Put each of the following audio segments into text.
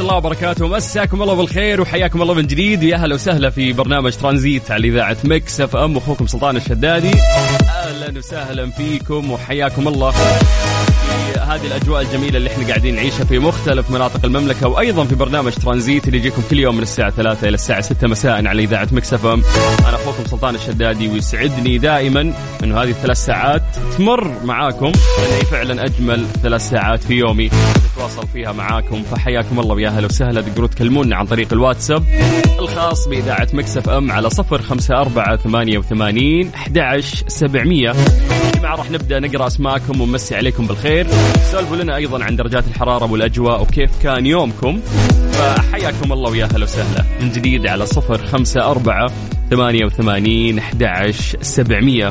الله وبركاته. مساكم الله بالخير وحياكم الله من جديد. ويا هلا وسهلا في برنامج ترانزيت على إذاعة Mix FM. أخوكم سلطان الشدادي. أهلا وسهلا فيكم وحياكم الله. في هذه الأجواء الجميلة اللي إحنا قاعدين نعيشها في مختلف مناطق المملكة وأيضا في برنامج ترانزيت اللي يجيكم كل يوم من الساعة 3 إلى الساعة 6 مساء على إذاعة Mix FM. أنا أخوكم سلطان الشدادي ويسعدني دائما أنه هذه الثلاث ساعات تمر معاكم. هي فعلا أجمل ثلاث ساعات في يومي نتواصل فيها معاكم. فحياكم الله ويا أهلا وسهلا. تقدروا تكلمونا عن طريق الواتساب الخاص بإذاعة مكسف أم على صفر خمسة أربعة ثمانية وثمانين سبعمية. جماعة راح نبدأ نقرأ أسماءكم ونمسي عليكم بالخير. سولفوا لنا أيضا عن درجات الحرارة والأجواء وكيف كان يومكم. فحياكم الله ويا أهلا وسهلا. من جديد على صفر خمسة أربعة ثمانية وثمانين أحد سبعمية.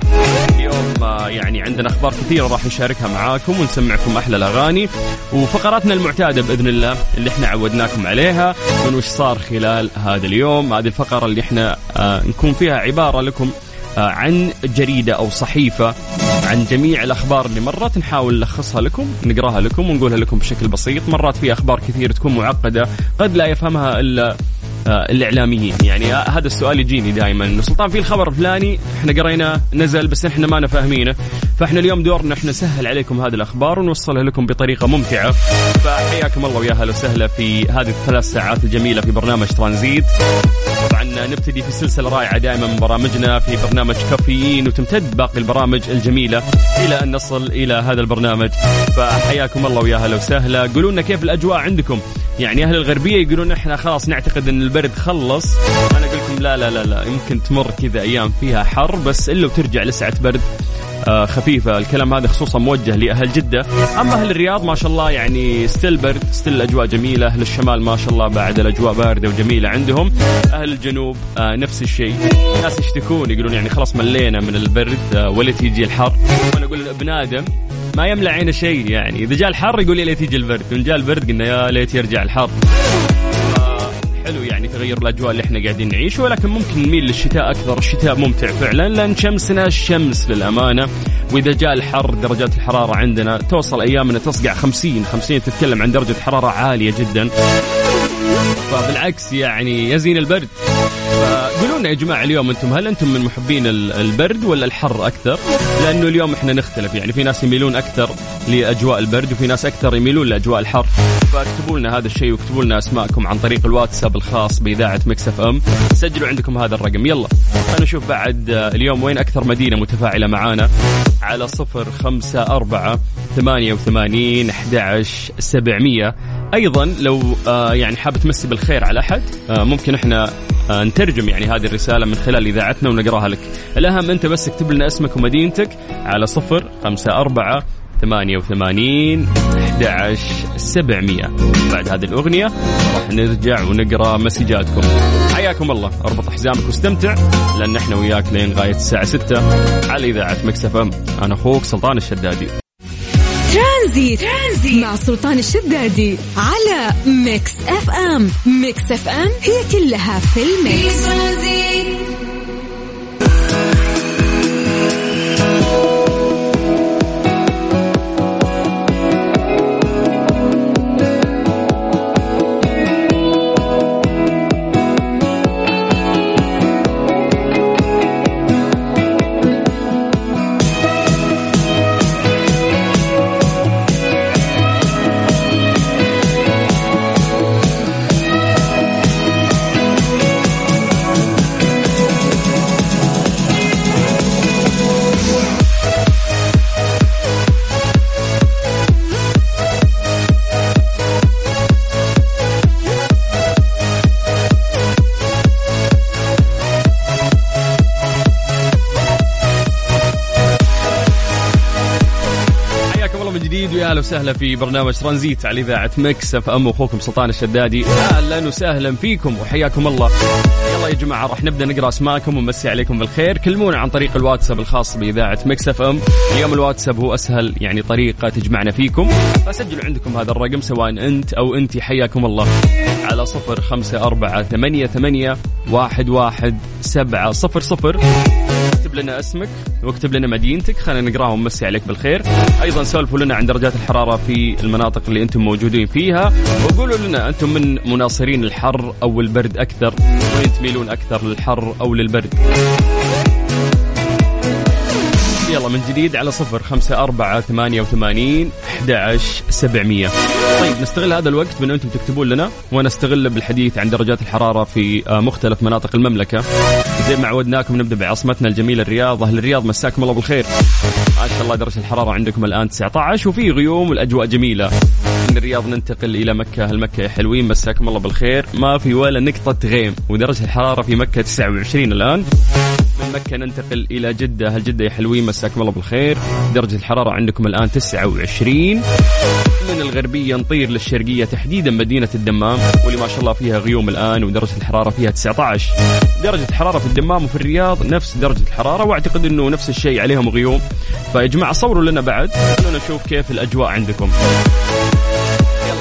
اليوم آه، يعني عندنا أخبار كثيرة راح نشاركها معاكم ونسمعكم أحلى الأغاني وفقراتنا المعتادة بإذن الله اللي إحنا عودناكم عليها من وش صار خلال هذا اليوم. هذه الفقرة اللي إحنا آه، نكون فيها عبارة لكم آه، عن جريدة أو صحيفة عن جميع الأخبار اللي مرات نحاول نلخصها لكم نقراها لكم ونقولها لكم بشكل بسيط. مرات في أخبار كثير تكون معقدة قد لا يفهمها إلا الإعلاميين. يعني آه، هذا السؤال يجيني دائما انه سلطان في الخبر الفلاني إحنا قريناه نزل بس إحنا ما فاهمينه. فإحنا اليوم دورنا إحنا نسهل عليكم هذه الأخبار ونوصلها لكم بطريقة ممتعة. فحياكم الله ويا أهلا وسهلا في هذه الثلاث ساعات الجميلة في برنامج ترانزيت. نبتدي في سلسلة رائعة دائما من برامجنا في برنامج كافيين وتمتد باقي البرامج الجميلة إلى أن نصل إلى هذا البرنامج. فحياكم الله ويا أهلا وسهلا. قولوا لنا كيف الأجواء عندكم؟ يعني أهل الغربية يقولون إحنا خلاص نعتقد إن البرد خلص. أنا أقول لكم لا لا لا لا يمكن تمر كذا أيام فيها حر بس إلا وترجع لسعة برد. آه، خفيفة الكلام هذا خصوصا موجه لأهل جدة. أما أهل الرياض ما شاء الله يعني still برد still الأجواء جميلة. أهل الشمال ما شاء الله بعد الأجواء باردة وجميلة عندهم. أهل الجنوب آه نفس الشيء. ناس يشتكون يقولون يعني خلاص ملينا من البرد آه ولت يجي الحر. وأنا أقول ابن آدم ما يملى عينه شيء يعني. إذا جاء الحر يقول يا ليت يجي البرد. وإن جاء البرد قلنا يا ليت يرجع الحر. حلو يعني تغير الأجواء اللي إحنا قاعدين نعيش ولكن ممكن نميل للشتاء أكثر، الشتاء ممتع فعلا لأن شمسنا الشمس للأمانة وإذا جاء الحر درجات الحرارة عندنا توصل أيامنا تصقع 50 50 تتكلم عن درجة حرارة عالية جدا. فبالعكس يعني يزين البرد. فقولوا لنا يا جماعة اليوم أنتم هل أنتم من محبين ال- البرد ولا الحر أكثر؟ لأنه اليوم إحنا نختلف يعني في ناس يميلون أكثر لأجواء البرد وفي ناس أكثر يميلون لأجواء الحر. فاكتبوا لنا هذا الشيء واكتبوا لنا أسماءكم عن طريق الواتساب الخاص بإذاعة Mix FM. سجلوا عندكم هذا الرقم. يلا خلينا نشوف بعد آه، اليوم وين أكثر مدينة متفاعلة معانا. على صفر خمسة أربعة ثمانية وثمانين أحد سبعمية. أيضا لو آه، يعني حاب تمسي بالخير على أحد آه، ممكن إحنا نترجم يعني هذه الرسالة من خلال إذاعتنا ونقراها لك. الأهم أنت بس اكتب لنا اسمك ومدينتك على صفر خمسة أربعة ثمانية وثمانين أحد سبعمية. بعد هذه الأغنية راح نرجع ونقرأ مسجاتكم. حياكم الله. أربط حزامك واستمتع لأن إحنا وياك لين غاية الساعة ستة على إذاعة Mix FM. أنا أخوك سلطان الشدادي. ترانزيت. ترانزيت مع سلطان الشدادي على Mix FM. Mix FM هي كلها في في ال mix ترانزيت. وسهلا في برنامج ترانزيت على إذاعة Mix FM أخوكم سلطان الشدادي. أهلا وسهلا فيكم وحياكم الله. يلا يا جماعة راح نبدأ نقرأ أسماءكم ونمسي عليكم بالخير. كلمونا عن طريق الواتساب الخاص بإذاعة Mix FM. اليوم الواتساب هو أسهل يعني طريقة تجمعنا فيكم. فسجلوا عندكم هذا الرقم سواء أنت أو أنت حياكم الله. على صفر خمسة أربعة ثمانية ثمانية واحد واحد سبعة صفر صفر. لنا اسمك واكتب لنا مدينتك خلينا نقراها ونمسي عليك بالخير. أيضا سولفوا لنا عن درجات الحرارة في المناطق اللي أنتم موجودين فيها وقولوا لنا أنتم من مناصرين الحر أو البرد أكثر وين تميلون أكثر للحر أو للبرد؟ يلا من جديد على صفر خمسة أربعة ثمانية وثمانين أحد سبعمية. طيب نستغل هذا الوقت بأن أنتم تكتبون لنا ونستغل بالحديث عن درجات الحرارة في آه، مختلف مناطق المملكة. زي ما عودناكم نبدأ بعاصمتنا الجميلة الرياض. أهل الرياض مساكم الله بالخير. ما شاء الله درجة الحرارة عندكم الآن 19 وفي غيوم والأجواء جميلة. من الرياض ننتقل إلى مكة. أهل مكة يا حلوين مساكم الله بالخير. ما في ولا نقطة غيم ودرجة الحرارة في مكة 29 الآن. من مكة ننتقل إلى جدة. هل جدة يا حلوين مساكم الله بالخير. درجة الحرارة عندكم الآن 29 من الغربية نطير للشرقية تحديدا مدينة الدمام واللي ما شاء الله فيها غيوم الآن ودرجة الحرارة فيها 19 درجة الحرارة في الدمام وفي الرياض نفس درجة الحرارة واعتقد إنه نفس الشيء عليهم غيوم. فيا جماعة صوروا لنا بعد. خلونا نشوف كيف الأجواء عندكم.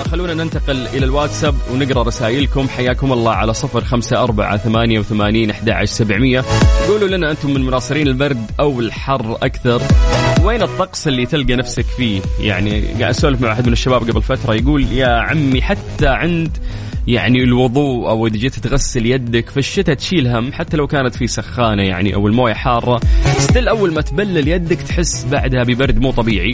خلونا ننتقل إلى الواتساب ونقرأ رسائلكم. حياكم الله على صفر خمسة أربعة ثمانية وثمانين أحد سبعمية. قولوا لنا أنتم من مناصرين البرد أو الحر أكثر. وين الطقس اللي تلقى نفسك فيه؟ يعني قاعد أسولف مع أحد من الشباب قبل فترة يقول يا عمي حتى عند يعني الوضوء أو إذا جيت تغسل يدك في الشتاء تشيل هم حتى لو كانت في سخانة يعني أو الموية حارة. ستيل أول ما تبلل يدك تحس بعدها ببرد مو طبيعي.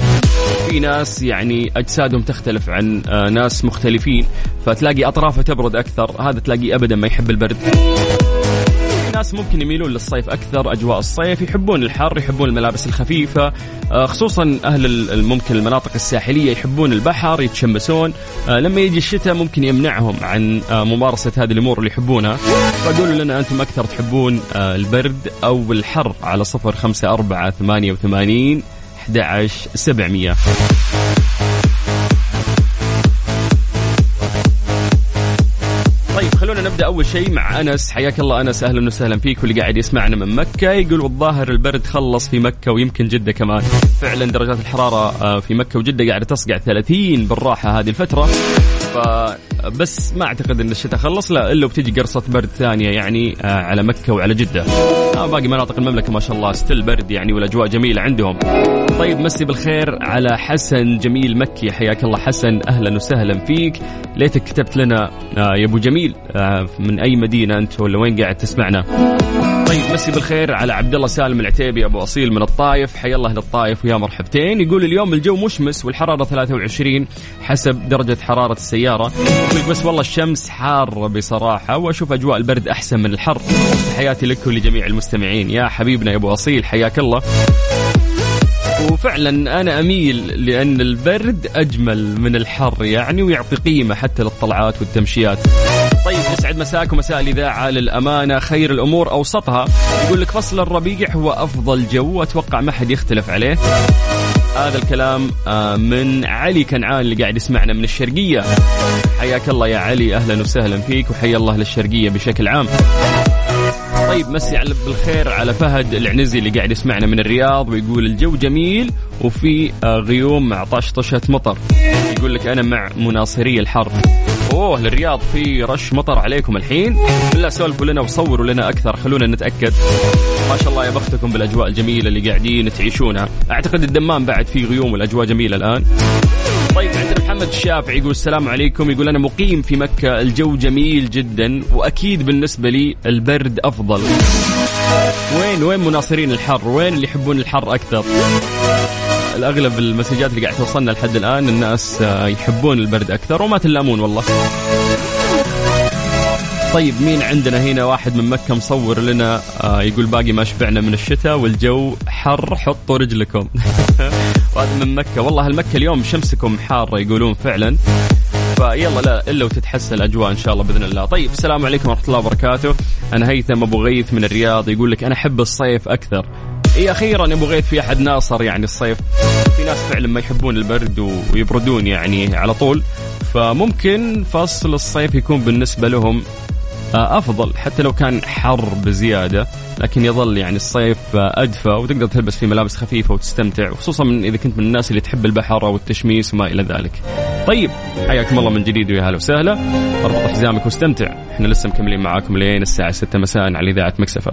في ناس يعني أجسادهم تختلف عن آه، ناس مختلفين فتلاقي أطرافه تبرد أكثر هذا تلاقيه ابدا ما يحب البرد. ناس ممكن يميلون للصيف أكثر أجواء الصيف يحبون الحر يحبون الملابس الخفيفة آه، خصوصا أهل ممكن المناطق الساحلية يحبون البحر يتشمسون آه، لما يجي الشتاء ممكن يمنعهم عن آه، ممارسة هذه الأمور اللي يحبونها. فقولوا لنا أنتم أكثر تحبون البرد أو الحر على صفر خمسة أربعة ثمانية وثمانين 11 700 نبدأ أول شيء مع أنس. حياك الله أنس. أهلا وسهلا فيك. واللي قاعد يسمعنا من مكة يقول والظاهر البرد خلص في مكة ويمكن جدة كمان. فعلا درجات الحرارة آه، في مكة وجدة قاعدة تصقع 30 بالراحة هذه الفترة. فبس ما أعتقد إن الشتاء خلص لا إلا وبتجي قرصة برد ثانية يعني آه، على مكة وعلى جدة. آه، باقي مناطق المملكة ما شاء الله ستيل برد يعني والأجواء جميلة عندهم. طيب مسي بالخير على حسن جميل مكي. حياك الله حسن أهلا وسهلا فيك. ليتك كتبت لنا آه، يا أبو جميل من أي مدينة أنت ولا وين قاعد تسمعنا؟ طيب مسي بالخير على عبد الله سالم العتيبي أبو أصيل من الطايف. حيا الله للطايف ويا مرحبتين. يقول اليوم الجو مشمس والحرارة 23 حسب درجة حرارة السيارة. يقول بس والله الشمس حارة بصراحة وأشوف أجواء البرد أحسن من الحر. تحياتي لك ولجميع المستمعين. يا حبيبنا يا أبو أصيل حياك الله. وفعلا أنا أميل لأن البرد أجمل من الحر يعني ويعطي قيمة حتى للطلعات والتمشيات. طيب يسعد مساكم مساء الإذاعة للأمانة خير الأمور أوسطها يقول لك فصل الربيع هو أفضل جو أتوقع ما حد يختلف عليه. هذا الكلام آه، من علي كنعان اللي قاعد يسمعنا من الشرقية. حياك الله يا علي أهلا وسهلا فيك وحيا الله للشرقية بشكل عام. طيب مسي على بالخير على فهد العنزي اللي قاعد يسمعنا من الرياض ويقول الجو جميل وفي آه، غيوم مع طشطشة مطر يقول لك أنا مع مناصري الحر أوه للرياض في رش مطر عليكم الحين. بالله سولفوا لنا وصوروا لنا أكثر خلونا نتأكد. ما شاء الله يا بختكم بالأجواء الجميلة اللي قاعدين تعيشونها. أعتقد الدمام بعد فيه غيوم والأجواء جميلة الآن. طيب عندنا محمد الشافعي يقول السلام عليكم. يقول أنا مقيم في مكة الجو جميل جدا وأكيد بالنسبة لي البرد أفضل. وين وين مناصرين الحر؟ وين اللي يحبون الحر أكثر؟ الأغلب المسجات اللي قاعد توصلنا لحد الآن الناس آه، يحبون البرد أكثر وما تلامون والله. طيب مين عندنا هنا؟ واحد من مكة مصور لنا آه يقول باقي ما شبعنا من الشتاء والجو حر حطوا رجلكم. وهذا من مكة والله المكة اليوم شمسكم حارة يقولون فعلا. فيلا لا إلا وتتحسن الأجواء إن شاء الله بإذن الله. طيب السلام عليكم ورحمة الله وبركاته. أنا هيثم أبو غيث من الرياض يقول لك أنا أحب الصيف أكثر. اي أخيرا أبو غيث في أحد ناصر يعني الصيف. في ناس فعلا ما يحبون البرد ويبردون يعني على طول. فممكن فصل الصيف يكون بالنسبة لهم آه، أفضل حتى لو كان حر بزيادة لكن يظل يعني الصيف آه، أدفى وتقدر تلبس فيه ملابس خفيفة وتستمتع وخصوصا من إذا كنت من الناس اللي تحب البحر أو التشميس وما إلى ذلك. طيب حياكم الله من جديد ويا هلا وسهلا. أربط حزامك واستمتع. إحنا لسه مكملين معاكم لين الساعة 6 مساء على إذاعة مكسفه.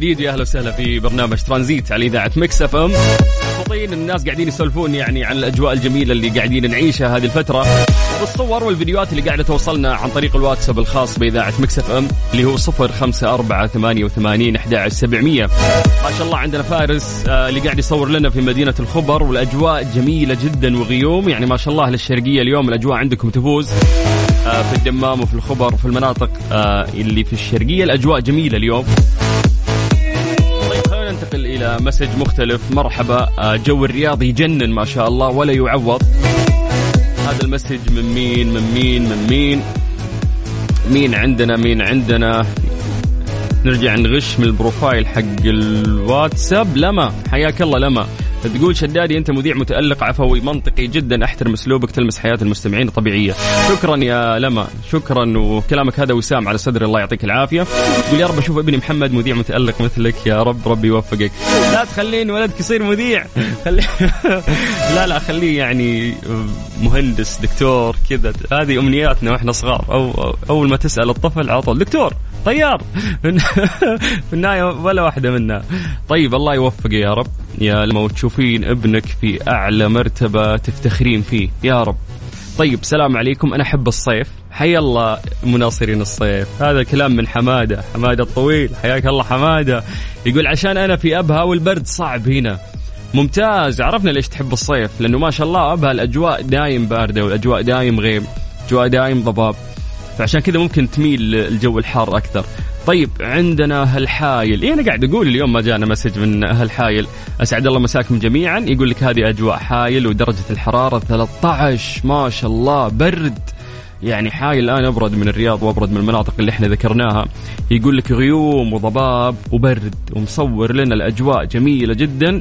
جديد. يا أهلا وسهلا في برنامج ترانزيت على إذاعة Mix FM. مبسوطين الناس قاعدين يسولفون يعني عن الأجواء الجميلة اللي قاعدين نعيشها هذه الفترة. والصور والفيديوهات اللي قاعدة توصلنا عن طريق الواتساب الخاص بإذاعة Mix FM اللي هو 05488 11700 ما شاء الله عندنا فارس آه، اللي قاعد يصور لنا في مدينة الخبر. والأجواء جميلة جدا وغيوم. يعني ما شاء الله للشرقية اليوم الأجواء عندكم تفوز. آه، في الدمام وفي الخبر وفي المناطق آه، اللي في الشرقية الأجواء جميلة اليوم. ننتقل إلى message مختلف. مرحبا. آه، جو الرياض يجنن ما شاء الله ولا يعوض. هذا ال message من مين؟ من مين؟ من مين؟ مين عندنا؟ مين عندنا؟ نرجع نغش من ال profile حق الواتساب. لمى؟ حياك الله لمى؟ تقول شدادي أنت مذيع متألق عفوي منطقي جدا أحترم أسلوبك تلمس حياة المستمعين طبيعيه شكرا يا لمى شكرا وكلامك هذا وسام على صدري الله يعطيك العافية. تقول يا رب أشوف ابني محمد مذيع متألق مثلك يا رب ربي يوفقك. لا تخلين ولدك يصير مذيع. لا لا خليه يعني مهندس دكتور كذا. هذه أمنياتنا وإحنا صغار. أو أول ما تسأل الطفل على طول دكتور طيار. في النهاية ولا واحدة منا. طيب الله يوفقه يا رب يا لما تشوفين ابنك في أعلى مرتبة تفتخرين فيه. يا رب. طيب سلام عليكم. أنا أحب الصيف. حيا الله مناصرين الصيف. هذا كلام من حمادة. حمادة الطويل. حياك الله حمادة. يقول عشان أنا في أبها والبرد صعب هنا. ممتاز. عرفنا ليش تحب الصيف لأنه ما شاء الله أبها الأجواء دايم باردة والأجواء دايم غيم. أجواء دايم ضباب. فعشان كذا ممكن تميل الجو الحار أكثر. طيب عندنا أهل حايل إيه أنا قاعد أقول اليوم ما جانا مسج من أهل حايل أسعد الله مساكم جميعا. يقول لك هذه أجواء حايل ودرجة الحرارة 13 ما شاء الله برد. يعني حايل الآن أبرد من الرياض وأبرد من المناطق اللي إحنا ذكرناها. يقول لك غيوم وضباب وبرد ومصور لنا الأجواء جميلة جدا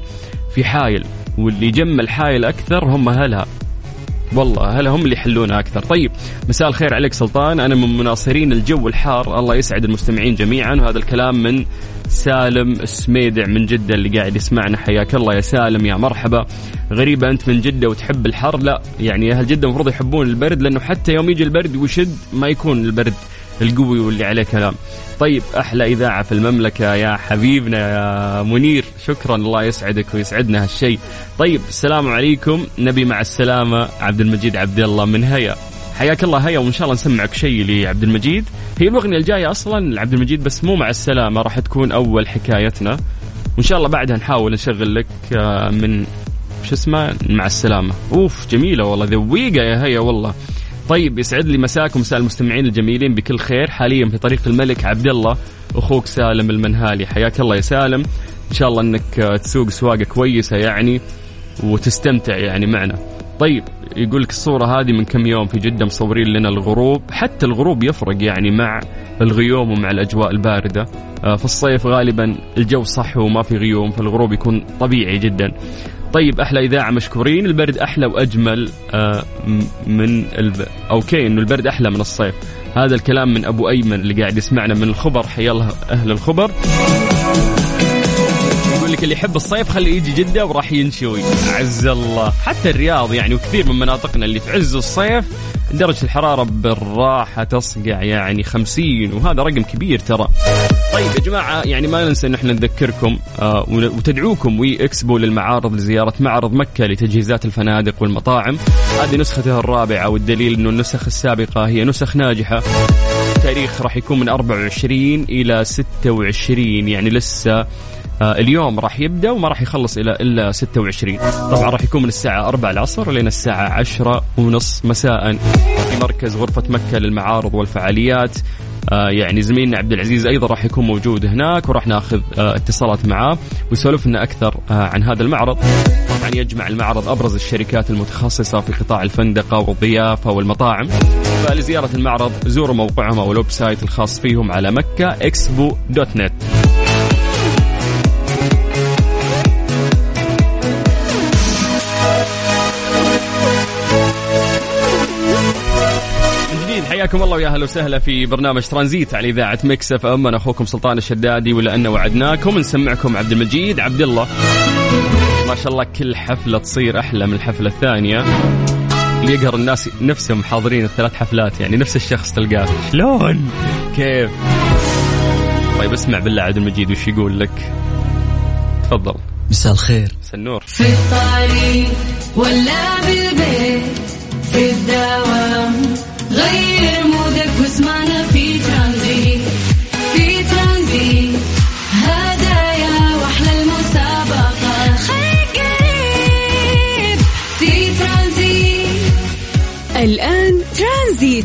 في حايل. واللي يجمل حايل أكثر هم أهلها. والله هلا هم اللي يحلونها أكثر؟ طيب مساء الخير عليك سلطان. أنا من مناصرين الجو الحار. الله يسعد المستمعين جميعا. وهذا الكلام من سالم السميدع من جدة اللي قاعد يسمعنا. حياك الله يا سالم يا مرحبا. غريبة أنت من جدة وتحب الحر؟ لا يعني أهل جدة المفروض يحبون البرد لأنه حتى يوم يجي البرد ويشد ما يكون البرد. القوي واللي عليه كلام. طيب أحلى إذاعة في المملكة يا حبيبنا يا منير. شكرا الله يسعدك ويسعدنا هالشيء. طيب السلام عليكم. نبي مع السلامة عبد المجيد عبد الله من هيا. حياك الله هيا وإن شاء الله نسمعك شيء لعبد المجيد. هي الأغنية الجاية أصلا لعبد المجيد بس مو مع السلامة راح تكون أول حكايتنا. وإن شاء الله بعدها نحاول نشغل لك آه، من شو اسمه مع السلامة. أوف جميلة والله ذويقه يا هيا والله. طيب يسعد لي مساكم مساء المستمعين الجميلين بكل خير. حاليا في طريق الملك عبد الله أخوك سالم المنهالي. حياك الله يا سالم. إن شاء الله إنك تسوق سواقة كويسة يعني وتستمتع يعني معنا. طيب يقول لك الصورة هذه من كم يوم في جدة مصورين لنا الغروب. حتى الغروب يفرق يعني مع الغيوم ومع الأجواء الباردة. آه، في الصيف غالبا الجو صح وما في غيوم فالغروب يكون طبيعي جدا. طيب أحلى إذاعة مشكورين. البرد أحلى وأجمل آه، من الب... أوكي إنه البرد أحلى من الصيف. هذا الكلام من أبو أيمن اللي قاعد يسمعنا من الخبر. حيا أهل الخبر. لك اللي يحب الصيف خليه يجي جدة وراح ينشوي. عز الله. حتى الرياض يعني وكثير من مناطقنا اللي في عز الصيف درجة الحرارة بالراحة تصقع يعني 50 وهذا رقم كبير ترى. طيب يا جماعة يعني ما ننسى إن إحنا نذكركم آه وتدعوكم وي اكسبو للمعارض لزيارة معرض مكة لتجهيزات الفنادق والمطاعم. هذه نسخته الرابعة والدليل إنه النسخ السابقة هي نسخ ناجحة. التاريخ راح يكون من 24 إلى 26 يعني لسه اليوم راح يبدأ وما راح يخلص إلى إلا 26 طبعا راح يكون من الساعة 4 العصر لين الساعة 10 ونص مساء. في مركز غرفة مكة للمعارض والفعاليات. آه يعني زميلنا عبد العزيز أيضا راح يكون موجود هناك وراح ناخذ آه اتصالات معاه ويسولف لنا أكثر آه عن هذا المعرض. طبعا يجمع المعرض أبرز الشركات المتخصصة في قطاع الفندقه والضيافة والمطاعم. فلزيارة المعرض زوروا موقعهم أو ال website الخاص فيهم على مكة Expo dot net. حياكم الله ويا أهلا وسهلا في برنامج ترانزيت على إذاعة Mix FM. أنا أخوكم سلطان الشدادي ولأن وعدناكم نسمعكم عبد المجيد عبد الله. ما شاء الله كل حفلة تصير أحلى من الحفلة الثانية. اللي يقهر الناس نفسهم حاضرين الثلاث حفلات يعني نفس الشخص تلقاه. شلون؟ كيف؟ طيب اسمع بالله عبد المجيد وش يقول لك؟ تفضل. مساء الخير. سنور. في الطريق ولا بالبيت في الدوام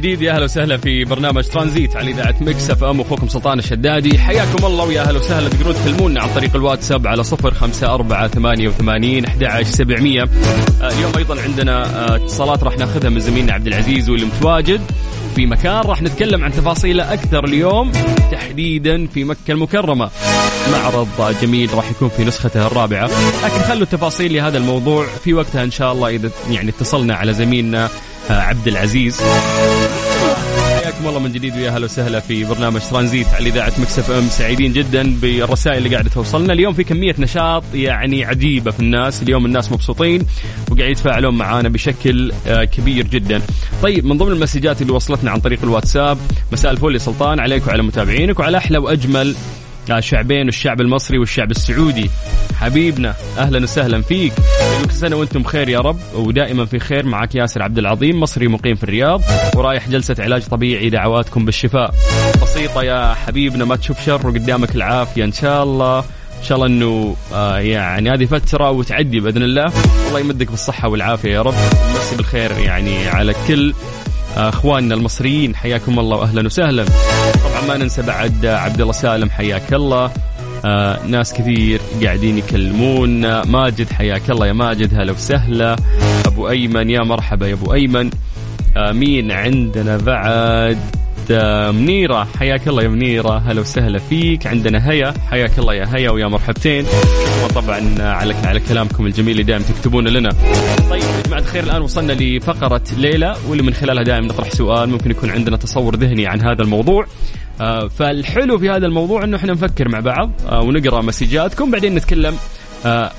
جديد. يا أهلا وسهلا في برنامج ترانزيت على إذاعة Mix FM. أخوكم سلطان الشدادي. حياكم الله ويا أهلا وسهلا. تقدرون تكلمونا عن طريق الواتساب على صفر خمسة أربعة ثمانية وثمانين أحد عشر سبعمية. اليوم أيضا عندنا آه، اتصالات راح نأخذها من زميلنا عبد العزيز واللي متواجد في مكان راح نتكلم عن تفاصيله أكثر اليوم تحديدا في مكة المكرمة. معرض جميل راح يكون في نسخته الرابعة. لكن خلوا التفاصيل لهذا الموضوع في وقتها إن شاء الله إذا يعني اتصلنا على زميلنا آه، عبد العزيز. حياكم الله من جديد ويا أهلا وسهلا في برنامج ترانزيت على إذاعة مكسف إم. سعيدين جدا بالرسائل اللي قاعدة توصلنا. اليوم في كمية نشاط يعني عجيبة في الناس. اليوم الناس مبسوطين وقاعد يتفاعلون معانا بشكل آه، كبير جدا. طيب من ضمن المسجات اللي وصلتنا عن طريق الواتساب مساء الفل يا سلطان عليك وعلى متابعينك وعلى أحلى وأجمل آه، شعبين الشعب المصري والشعب السعودي. حبيبنا أهلا وسهلا فيك. كل سنه وأنتم بخير يا رب ودائما في خير معك ياسر عبد العظيم مصري مقيم في الرياض ورايح جلسة علاج طبيعي دعواتكم بالشفاء. بسيطة يا حبيبنا ما تشوف شر وقدامك العافية إن شاء الله. إن شاء الله إنه آه يعني هذه فترة وتعدي بإذن الله. الله يمدك بالصحة والعافية يا رب. ومسي بالخير يعني على كل أخواننا المصريين حياكم الله واهلا وسهلا. طبعا ما ننسى بعد آه، عبد الله سالم حياك الله. آه ناس كثير قاعدين يكلمون. ماجد حياك الله يا ماجد هلا وسهلا. أبو أيمن يا مرحبا يا أبو أيمن. آه مين عندنا بعد؟ آه، منيرة. حياك الله يا منيرة. هلا وسهلا فيك. عندنا هيا. حياك الله يا هيا ويا مرحبتين. وطبعا على على كلامكم الجميل اللي دائما تكتبونه لنا. طيب يا جماعة الخير الآن وصلنا لفقرة ليلى واللي من خلالها دائما نطرح سؤال. ممكن يكون عندنا تصور ذهني عن هذا الموضوع. آه، فالحلو في هذا الموضوع إنه إحنا نفكر مع بعض آه، ونقرأ مسجاتكم. بعدين نتكلم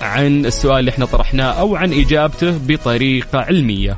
عن السؤال اللي إحنا طرحناه أو عن إجابته بطريقة علمية.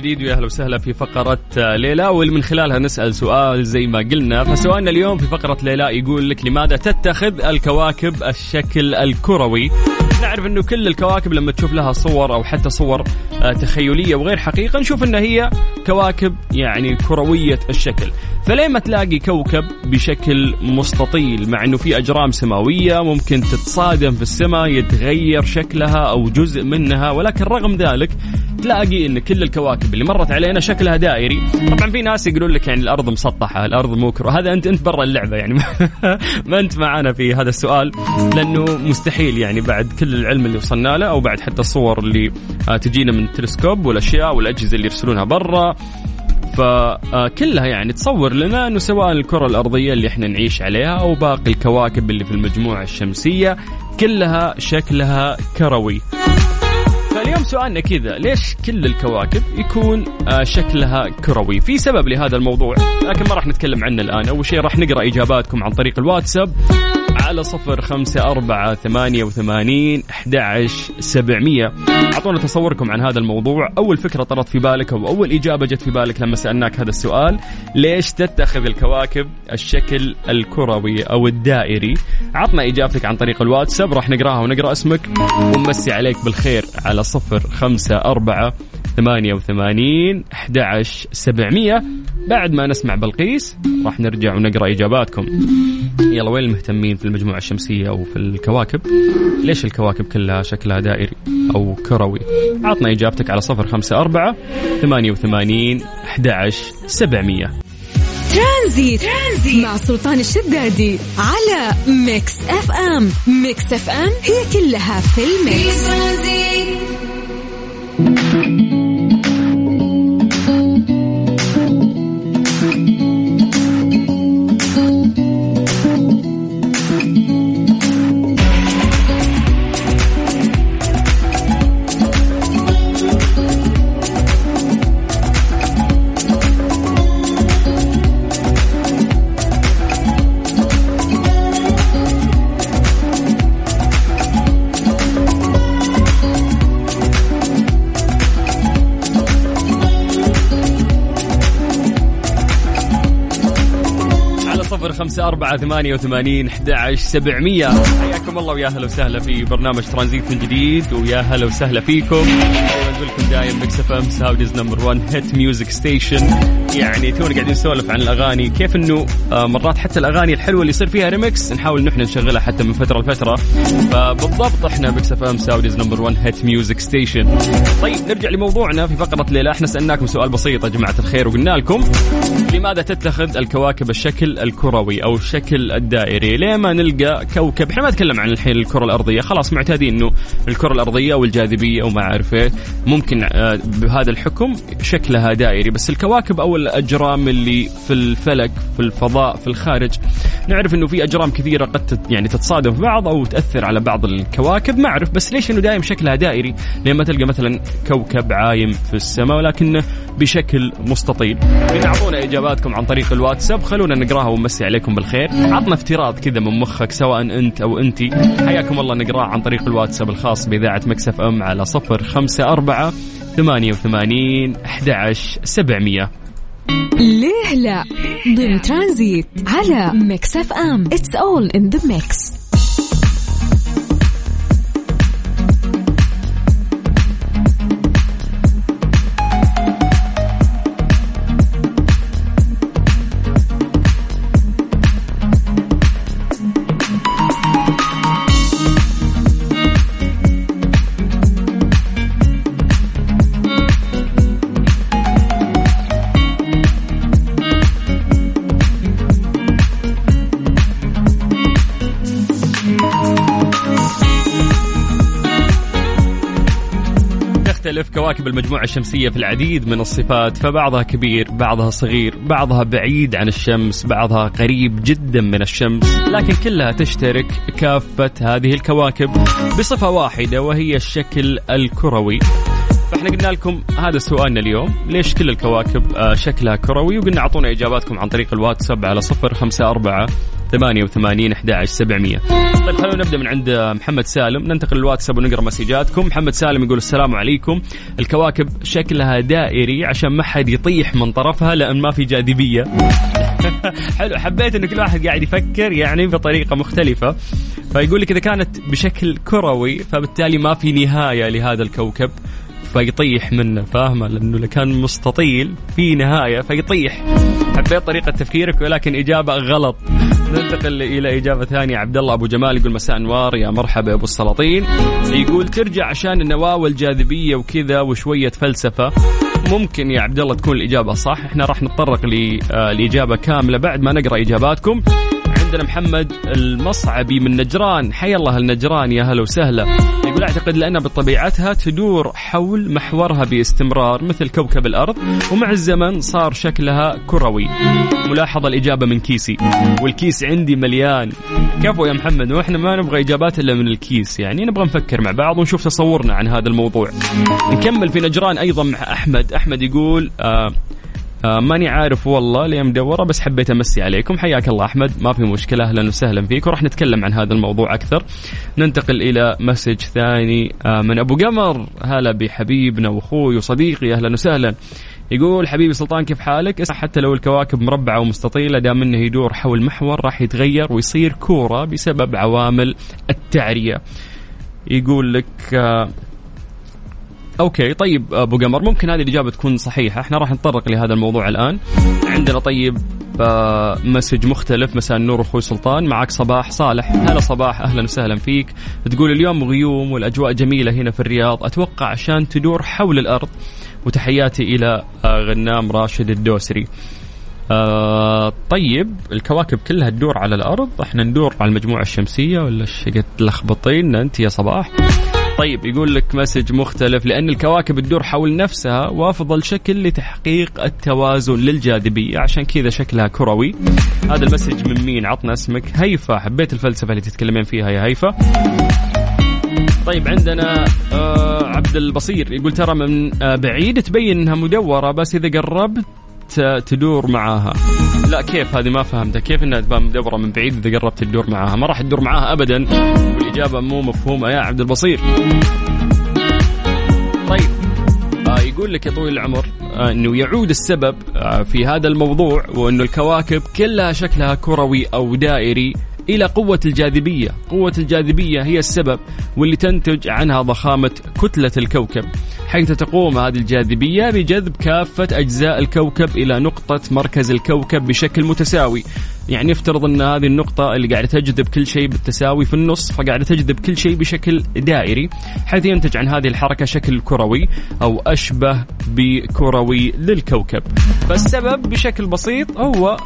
جديد ويا أهلا وسهلا في فقرة ليلى. واللي من خلالها نسأل سؤال زي ما قلنا. فسؤالنا اليوم في فقرة ليلى يقول لك لماذا تتخذ الكواكب الشكل الكروي؟ نعرف إنه كل الكواكب لما تشوف لها صور أو حتى صور آه، تخيلية وغير حقيقة نشوف انها هي كواكب يعني كروية الشكل. فليه ما تلاقي كوكب بشكل مستطيل؟ مع إنه في أجرام سماوية ممكن تتصادم في السماء يتغير شكلها أو جزء منها. ولكن رغم ذلك تلاقي إن كل الكواكب اللي مرت علينا شكلها دائري. طبعا في ناس يقولون لك يعني الأرض مسطحة الأرض مو هذا أنت أنت برا اللعبة يعني. ما أنت معنا في هذا السؤال لأنه مستحيل يعني بعد كل العلم اللي وصلنا له أو بعد حتى الصور اللي آه، تجينا من التلسكوب والأشياء والأجهزة اللي يرسلونها برا. فكلها يعني تصور لنا إنه سواء الكرة الأرضية اللي إحنا نعيش عليها أو باقي الكواكب اللي في المجموعة الشمسية كلها شكلها كروي. فاليوم سؤالنا كذا ليش كل الكواكب يكون آه، شكلها كروي؟ في سبب لهذا الموضوع لكن ما راح نتكلم عنه الآن. أول شيء راح نقرأ إجاباتكم عن طريق الواتساب. على صفر خمسة أربعة ثمانية وثمانين أحد سبعمية. أعطونا تصوركم عن هذا الموضوع. أول فكرة طرت في بالك أو أول إجابة جت في بالك لما سألناك هذا السؤال ليش تتخذ الكواكب الشكل الكروي أو الدائري؟ عطنا إجابتك عن طريق الواتساب راح نقراها ونقرأ اسمك. ونمسي عليك بالخير على صفر خمسة أربعة ثمانية وثمانين أحد سبعمية. بعد ما نسمع بلقيس راح نرجع ونقرأ إجاباتكم. يلا وين المهتمين في المجموعة الشمسية أو في الكواكب؟ ليش الكواكب كلها شكلها دائري أو كروي؟ عطنا إجابتك على صفر خمسة أربعة ثمانية وثمانين أحد سبعمية. ترانزيت. ترانزيت مع سلطان الشدادي على Mix FM. Mix FM هي كلها في ال mix. في Thank you. خمسة أربعة ثمانية وثمانين أحد سبعمية. حياكم الله ويا هلا وسهلا في برنامج ترانزيت جديد ويا هلا وسهلا فيكم. أقول لكم دايم Mix FM Saudi's number 1 hit music station يعني تونا قاعدين نسولف عن الأغاني. كيف إنه آه، مرات حتى الأغاني الحلوة اللي يصير فيها ريمكس نحاول نحن نشغلها حتى من فترة لفترة. فبالضبط إحنا Mix FM Saudi's number 1 hit music station طيب نرجع لموضوعنا في فقرة ليلى إحنا سألناكم سؤال بسيط يا جماعة الخير وقلنا لكم لماذا تتخذ الكواكب الشكل الكروي أو الشكل الدائري؟ ليه ما نلقى كوكب؟ إحنا ما نتكلم عن الحين الكرة الأرضية. خلاص معتادين إنه الكرة الأرضية والجاذبية وما أعرف إيه. ممكن آه، بهذا الحكم شكلها دائري. بس الكواكب أو الأجرام اللي في الفلك في الفضاء في الخارج نعرف إنه في أجرام كثيرة قد يعني تتصادم في بعض أو تأثر على بعض الكواكب. ما أعرف بس ليش إنه دائم شكلها دائري؟ لما تلقى مثلا كوكب عايم في السماء ولكنه بشكل مستطيل. أعطونا إجاباتكم عن طريق الواتساب خلونا نقراها ونمسي عليكم بالخير. عطنا افتراض كذا من مخك سواء أنت أو أنتي. حياكم الله نقراه عن طريق الواتساب الخاص بإذاعة Mix FM على صفر خمسة أربعة ثمانية وثمانين أحد سبعمية. ليه لا؟ ضمن ترانزيت على Mix FM. It's all in the mix كواكب المجموعة الشمسية في العديد من الصفات فبعضها كبير بعضها صغير بعضها بعيد عن الشمس بعضها قريب جدا من الشمس. لكن كلها تشترك كافة هذه الكواكب بصفة واحدة وهي الشكل الكروي. فإحنا قلنا لكم هذا سؤالنا اليوم ليش كل الكواكب آه، شكلها كروي؟ وقلنا أعطونا إجاباتكم عن طريق الواتساب على صفر خمسة أربعة ثمانية وثمانين أحد سبعمية. طيب خلونا نبدأ من عند محمد سالم. ننتقل للواتساب ونقرأ مسجاتكم. محمد سالم يقول السلام عليكم. الكواكب شكلها دائري عشان ما حد يطيح من طرفها لأن ما في جاذبية. حلو حبيت انه كل واحد قاعد يفكر يعني بطريقة مختلفة. فيقول لك إذا كانت بشكل كروي فبالتالي ما في نهاية لهذا الكوكب. فيطيح منه فاهمة؟ لأنه كان مستطيل في نهاية فيطيح. حبيت طريقة تفكيرك ولكن إجابة غلط. ننتقل إلى إجابة ثانية. عبد الله أبو جمال يقول مساء انوار يا مرحبا أبو السلاطين. يقول ترجع عشان النواة والجاذبية وكذا وشوية فلسفة. ممكن يا عبد الله تكون الإجابة صح. إحنا راح نتطرق للاجابه كاملة بعد ما نقرأ إجاباتكم. عندنا محمد المصعبي من نجران. حيا الله النجران يا هلا وسهلا. يقول أعتقد لأنها بطبيعتها تدور حول محورها باستمرار مثل كوكب الأرض ومع الزمن صار شكلها كروي. ملاحظة الإجابة من كيسي. والكيس عندي مليان. كفو يا محمد وإحنا ما نبغى إجابات إلا من الكيس يعني نبغى نفكر مع بعض ونشوف تصورنا عن هذا الموضوع. نكمل في نجران أيضا مع أحمد. أحمد يقول آه آه ماني عارف والله ليه مدوره بس حبيت أمسي عليكم. حياك الله أحمد. ما في مشكلة أهلا وسهلا فيك. وراح نتكلم عن هذا الموضوع أكثر. ننتقل إلى مسج ثاني آه من أبو قمر. هلا بحبيبنا وأخوي وصديقي أهلا وسهلا. يقول حبيبي سلطان كيف حالك؟ حتى لو الكواكب مربعة ومستطيلة دام إنه يدور حول محور راح يتغير ويصير كورة بسبب عوامل التعرية. يقول لك آه okay طيب أبو قمر ممكن هذه الإجابة تكون صحيحة. إحنا راح نتطرق لهذا الموضوع الآن. عندنا طيب آه، message مختلف مساء النور أخوي سلطان. معك صباح صالح. هلا صباح أهلا وسهلا فيك. تقول اليوم غيوم والأجواء جميلة هنا في الرياض. أتوقع عشان تدور حول الأرض. وتحياتي إلى آه، غنام راشد الدوسري. آه طيب الكواكب كلها تدور على الأرض. إحنا ندور على المجموعة الشمسية ولا إيش تلخبطين أنت يا صباح. طيب يقول لك message مختلف لأن الكواكب تدور حول نفسها وأفضل شكل لتحقيق التوازن للجاذبية. عشان كذا شكلها كروي. هذا ال message من مين؟ عطنا اسمك. هيفا حبيت الفلسفة اللي تتكلمين فيها يا هيفا. طيب عندنا آه عبد البصير يقول ترى من آه بعيد تبين إنها مدورة بس إذا قربت تدور معاها. لا كيف؟ هذه ما فهمتها. كيف إنها تبان مدوره من بعيد إذا قربت تدور معاها؟ ما راح تدور معاها ابدا. والإجابة مو مفهومة يا عبد البصير. طيب آه يقول لك يا طويل العمر آه إنه يعود السبب آه في هذا الموضوع وإنه الكواكب كلها شكلها كروي أو دائري. إلى قوة الجاذبية، قوة الجاذبية هي السبب واللي تنتج عنها ضخامة كتلة الكوكب، حيث تقوم هذه الجاذبية بجذب كافة أجزاء الكوكب إلى نقطة مركز الكوكب بشكل متساوي، يعني يفترض أن هذه النقطة اللي قاعدة تجذب كل شيء بالتساوي في النص فقاعدة تجذب كل شيء بشكل دائري حيث ينتج عن هذه الحركة شكل كروي أو أشبه بكروي للكوكب. فالسبب بشكل بسيط هو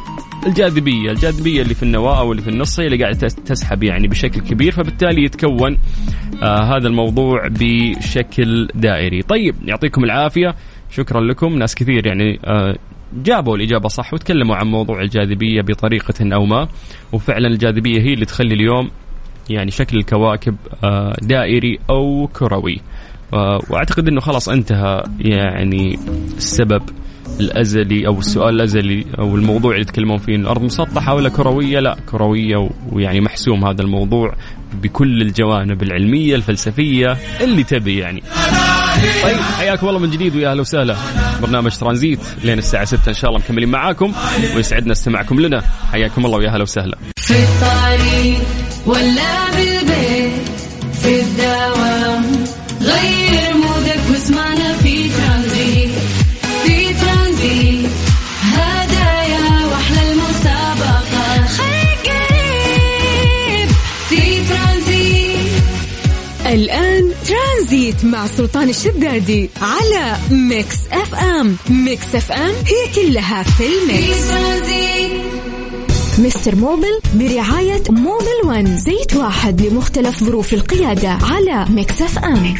الجاذبية الجاذبية اللي في النواة أو اللي في النص هي اللي قاعدة تسحب يعني بشكل كبير فبالتالي يتكون آه هذا الموضوع بشكل دائري. طيب يعطيكم العافية. شكرا لكم. ناس كثير يعني آه جابوا الإجابة صح وتكلموا عن موضوع الجاذبية بطريقة أو ما وفعلا الجاذبية هي اللي تخلي اليوم يعني شكل الكواكب آه، دائري أو كروي آه، وأعتقد إنه خلاص انتهى يعني السبب الأزلي أو السؤال الأزلي أو الموضوع اللي يتكلمون فيه الأرض مسطحة ولا كروية؟ لا كروية ويعني محسوم هذا الموضوع بكل الجوانب العلمية الفلسفية اللي تبي يعني. طيب حياكم الله من جديد ويا أهلا وسهلا. برنامج ترانزيت لين الساعة 6 إن شاء الله مكملين معاكم ويسعدنا استماعكم لنا. حياكم الله ويا أهلا وسهلا. في الطريق ولا بالبيت في الدوام غير الآن ترانزيت مع سلطان الشدادي على Mix FM. Mix FM هي كلها في ال mix. Mister Mobil برعاية Mobil One. زيت واحد لمختلف ظروف القيادة على Mix FM.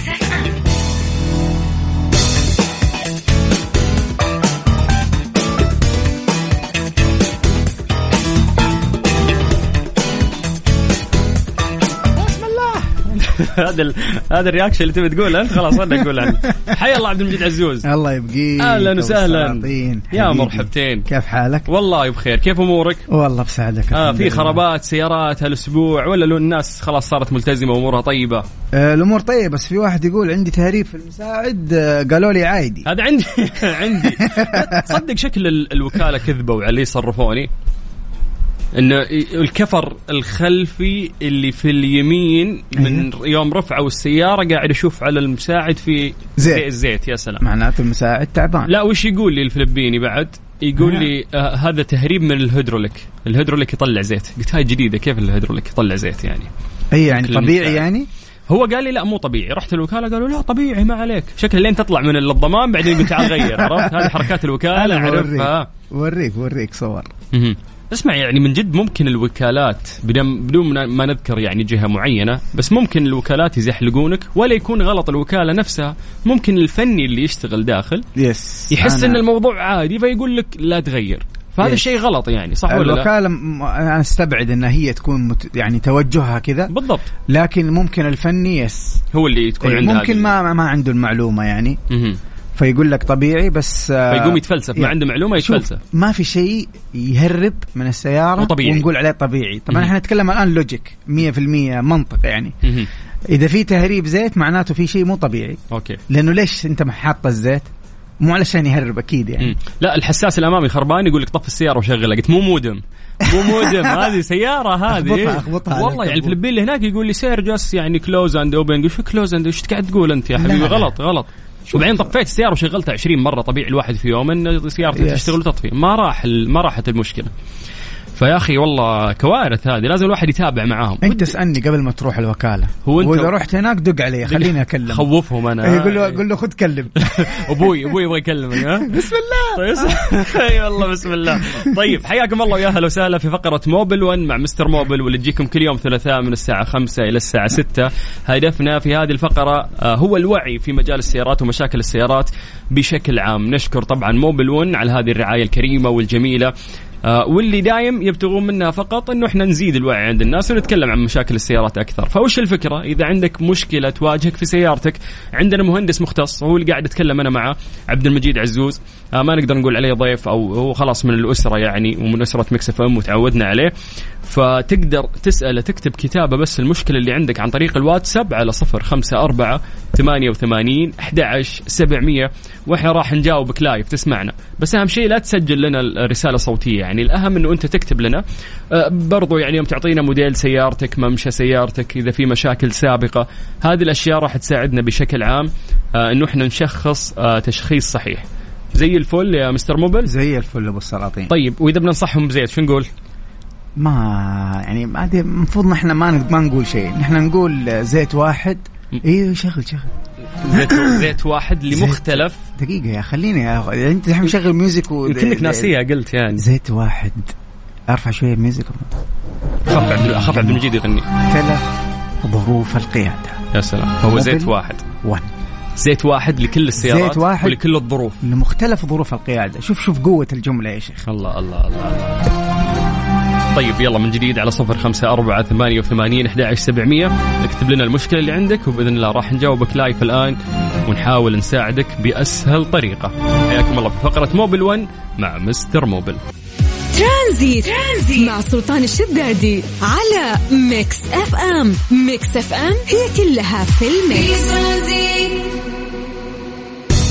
هذا ال- هذا الرياكشن اللي تبي تقوله أنت خلاص أنا أقول عنه حيا الله عبد المجيد عزوز الله يبقيك أهلا وسهلا. يا. مرحبتين كيف حالك؟ والله بخير كيف أمورك؟ والله بسعدك آه في. خرابات سيارات هالأسبوع ولا لو الناس خلاص صارت ملتزمة وأمورها طيبة آه الأمور طيبة بس في واحد يقول عندي تهريب في المساعد آه قالوا لي عادي هذا عندي عندي تصدق شكل ال- الوكالة كذبوا على اللي يصرفوني انه الكفر الخلفي اللي في اليمين من يوم رفعوا السيارة قاعد أشوف على المساعد في زيت. زيت, زيت يا سلام. معناته المساعد تعبان. لا وش يقول لي الفلبيني بعد؟ يقول. لي آه هذا تهريب من الهيدروليك. الهيدروليك يطلع زيت. قلت هاي جديدة كيف الهيدروليك يطلع زيت يعني؟ أي يعني طبيعي المساعد. يعني؟ هو قال لي لا مو طبيعي. رحت الوكالة قالوا لا طبيعي ما عليك. شكل لين تطلع من الضمان بعدين قلت تعال غير عرفت؟ هذه حركات الوكالة اعرفها وريك وريك صور. اسمع يعني من جد ممكن الوكالات بدون ما نذكر يعني جهة معينة بس ممكن الوكالات يزحلقونك ولا يكون غلط الوكالة نفسها. ممكن الفني اللي يشتغل داخل يس يحس أنا- إن الموضوع عادي فيقول لك لا تغير. فهذا. الشيء غلط يعني صح ولا لا؟ الوكالة م- أنا أستبعد انها هي تكون مت يعني توجهها كذا. بالضبط. لكن ممكن الفني يس هو اللي تكون إيه، عنده ممكن ما ما عنده المعلومة يعني. مهم. فيقول لك طبيعي بس آه، فيقوم يتفلسف ما يعني عنده معلومة يتفلسف. ما في شيء يهرب من السيارة مو طبيعي. ونقول عليه طبيعي. طبعا. إحنا نتكلم الآن logic 100% منطق يعني. مهم. إذا في تهريب زيت معناته في شيء مو طبيعي. okay. لأنه ليش أنت حاط الزيت؟ مو علشان يهرب أكيد يعني. مم. لا الحساس الأمامي خربان يقول لك طف السيارة وشغلها. قلت مو مودم. مو مودم. هذه سيارة هذه. أخبطها- أخبطها والله يعني. الفلبين اللي هناك يقول لي sir just يعني close and open وش close and إيش قاعد تقول أنت يا حبيبي؟ لا. غلط غلط. وبعدين طفيت السيارة وشغلتها 20 مرة طبيعي الواحد في يوم ان سيارته. تشتغل وتطفي. ما راح ما راحت المشكلة. فيا أخي والله كوارث هذه لازم الواحد يتابع معاهم. أنت اسألني قبل ما تروح الوكالة. هو أنت- وإذا رحت هناك دق علي خليني أكلم. خوفهم أنا. إيه، قول له قول له خذ كلم. أبوي أبوي يبغى يكلمك ها؟ بسم الله. طيب. أي والله بسم الله. طيب حياكم الله ويا أهلا وسهلا في فقرة موبل 1 مع مستر موبل واللي تجيكم كل يوم ثلاثاء من الساعة 5 إلى الساعة 6 هدفنا في هذه الفقرة آه، هو الوعي في مجال السيارات ومشاكل السيارات بشكل عام. نشكر طبعا موبل 1 على هذه الرعاية الكريمة والجميلة. واللي دايم يبتغون منها فقط إنه إحنا نزيد الوعي عند الناس ونتكلم عن مشاكل السيارات أكثر، فوش الفكرة؟ إذا عندك مشكلة تواجهك في سيارتك، عندنا مهندس مختص وهو اللي قاعد اتكلم أنا معه عبد المجيد عزوز، آه ما نقدر نقول عليه ضيف أو هو خلاص من الأسرة يعني ومن أسرة Mix FM وتعودنا عليه، فتقدر تسأله تكتب كتابة بس المشكلة اللي عندك عن طريق الواتساب على 054 88 11 700 وإحنا راح نجاوبك live تسمعنا. بس أهم شيء لا تسجل لنا الرسالة صوتيه يعني. الأهم إنه أنت تكتب لنا. آه، برضو يعني يوم تعطينا موديل سيارتك ممشى سيارتك إذا في مشاكل سابقة هذه الأشياء راح تساعدنا بشكل عام آه، إنه إحنا نشخص آه، تشخيص صحيح. زي الفل يا Mister Mobil؟ زي الفل أبو السلاطين. طيب وإذا بننصحهم بزيت شو نقول؟ ما يعني ما المفروض نحن ما ما نقول شيء. نحن نقول زيت واحد. أيوه شغل شغل. زيت زيت واحد لمختلف. دقيقة يا خليني يا أخ- أنت الحين مشغل music و... يمكنك ناسيه قلت يعني. زيت واحد. أرفع شوية ال music. أخاف عبد أخاف عبد المجيد يغني. لمختلف ظروف القيادة. يا سلام. Mobil. زيت واحد. One زيت واحد لكل السيارات زيت واحد. ولكل الظروف. لمختلف ظروف القيادة. شوف شوف قوة الجملة يا شيخ. الله الله الله, الله. طيب يلا من جديد على صفر خمسة أربعة ثمانية وثمانين أحد سبعمية. اكتب لنا المشكلة اللي عندك وبإذن الله راح نجاوبك live الآن ونحاول نساعدك بأسهل طريقة. حياكم الله في فقرة Mobil 1 مع Mister Mobil ترانزيت. ترانزيت مع سلطان الشدادي على Mix FM Mix FM هي كلها في في ال mix. ترانزيت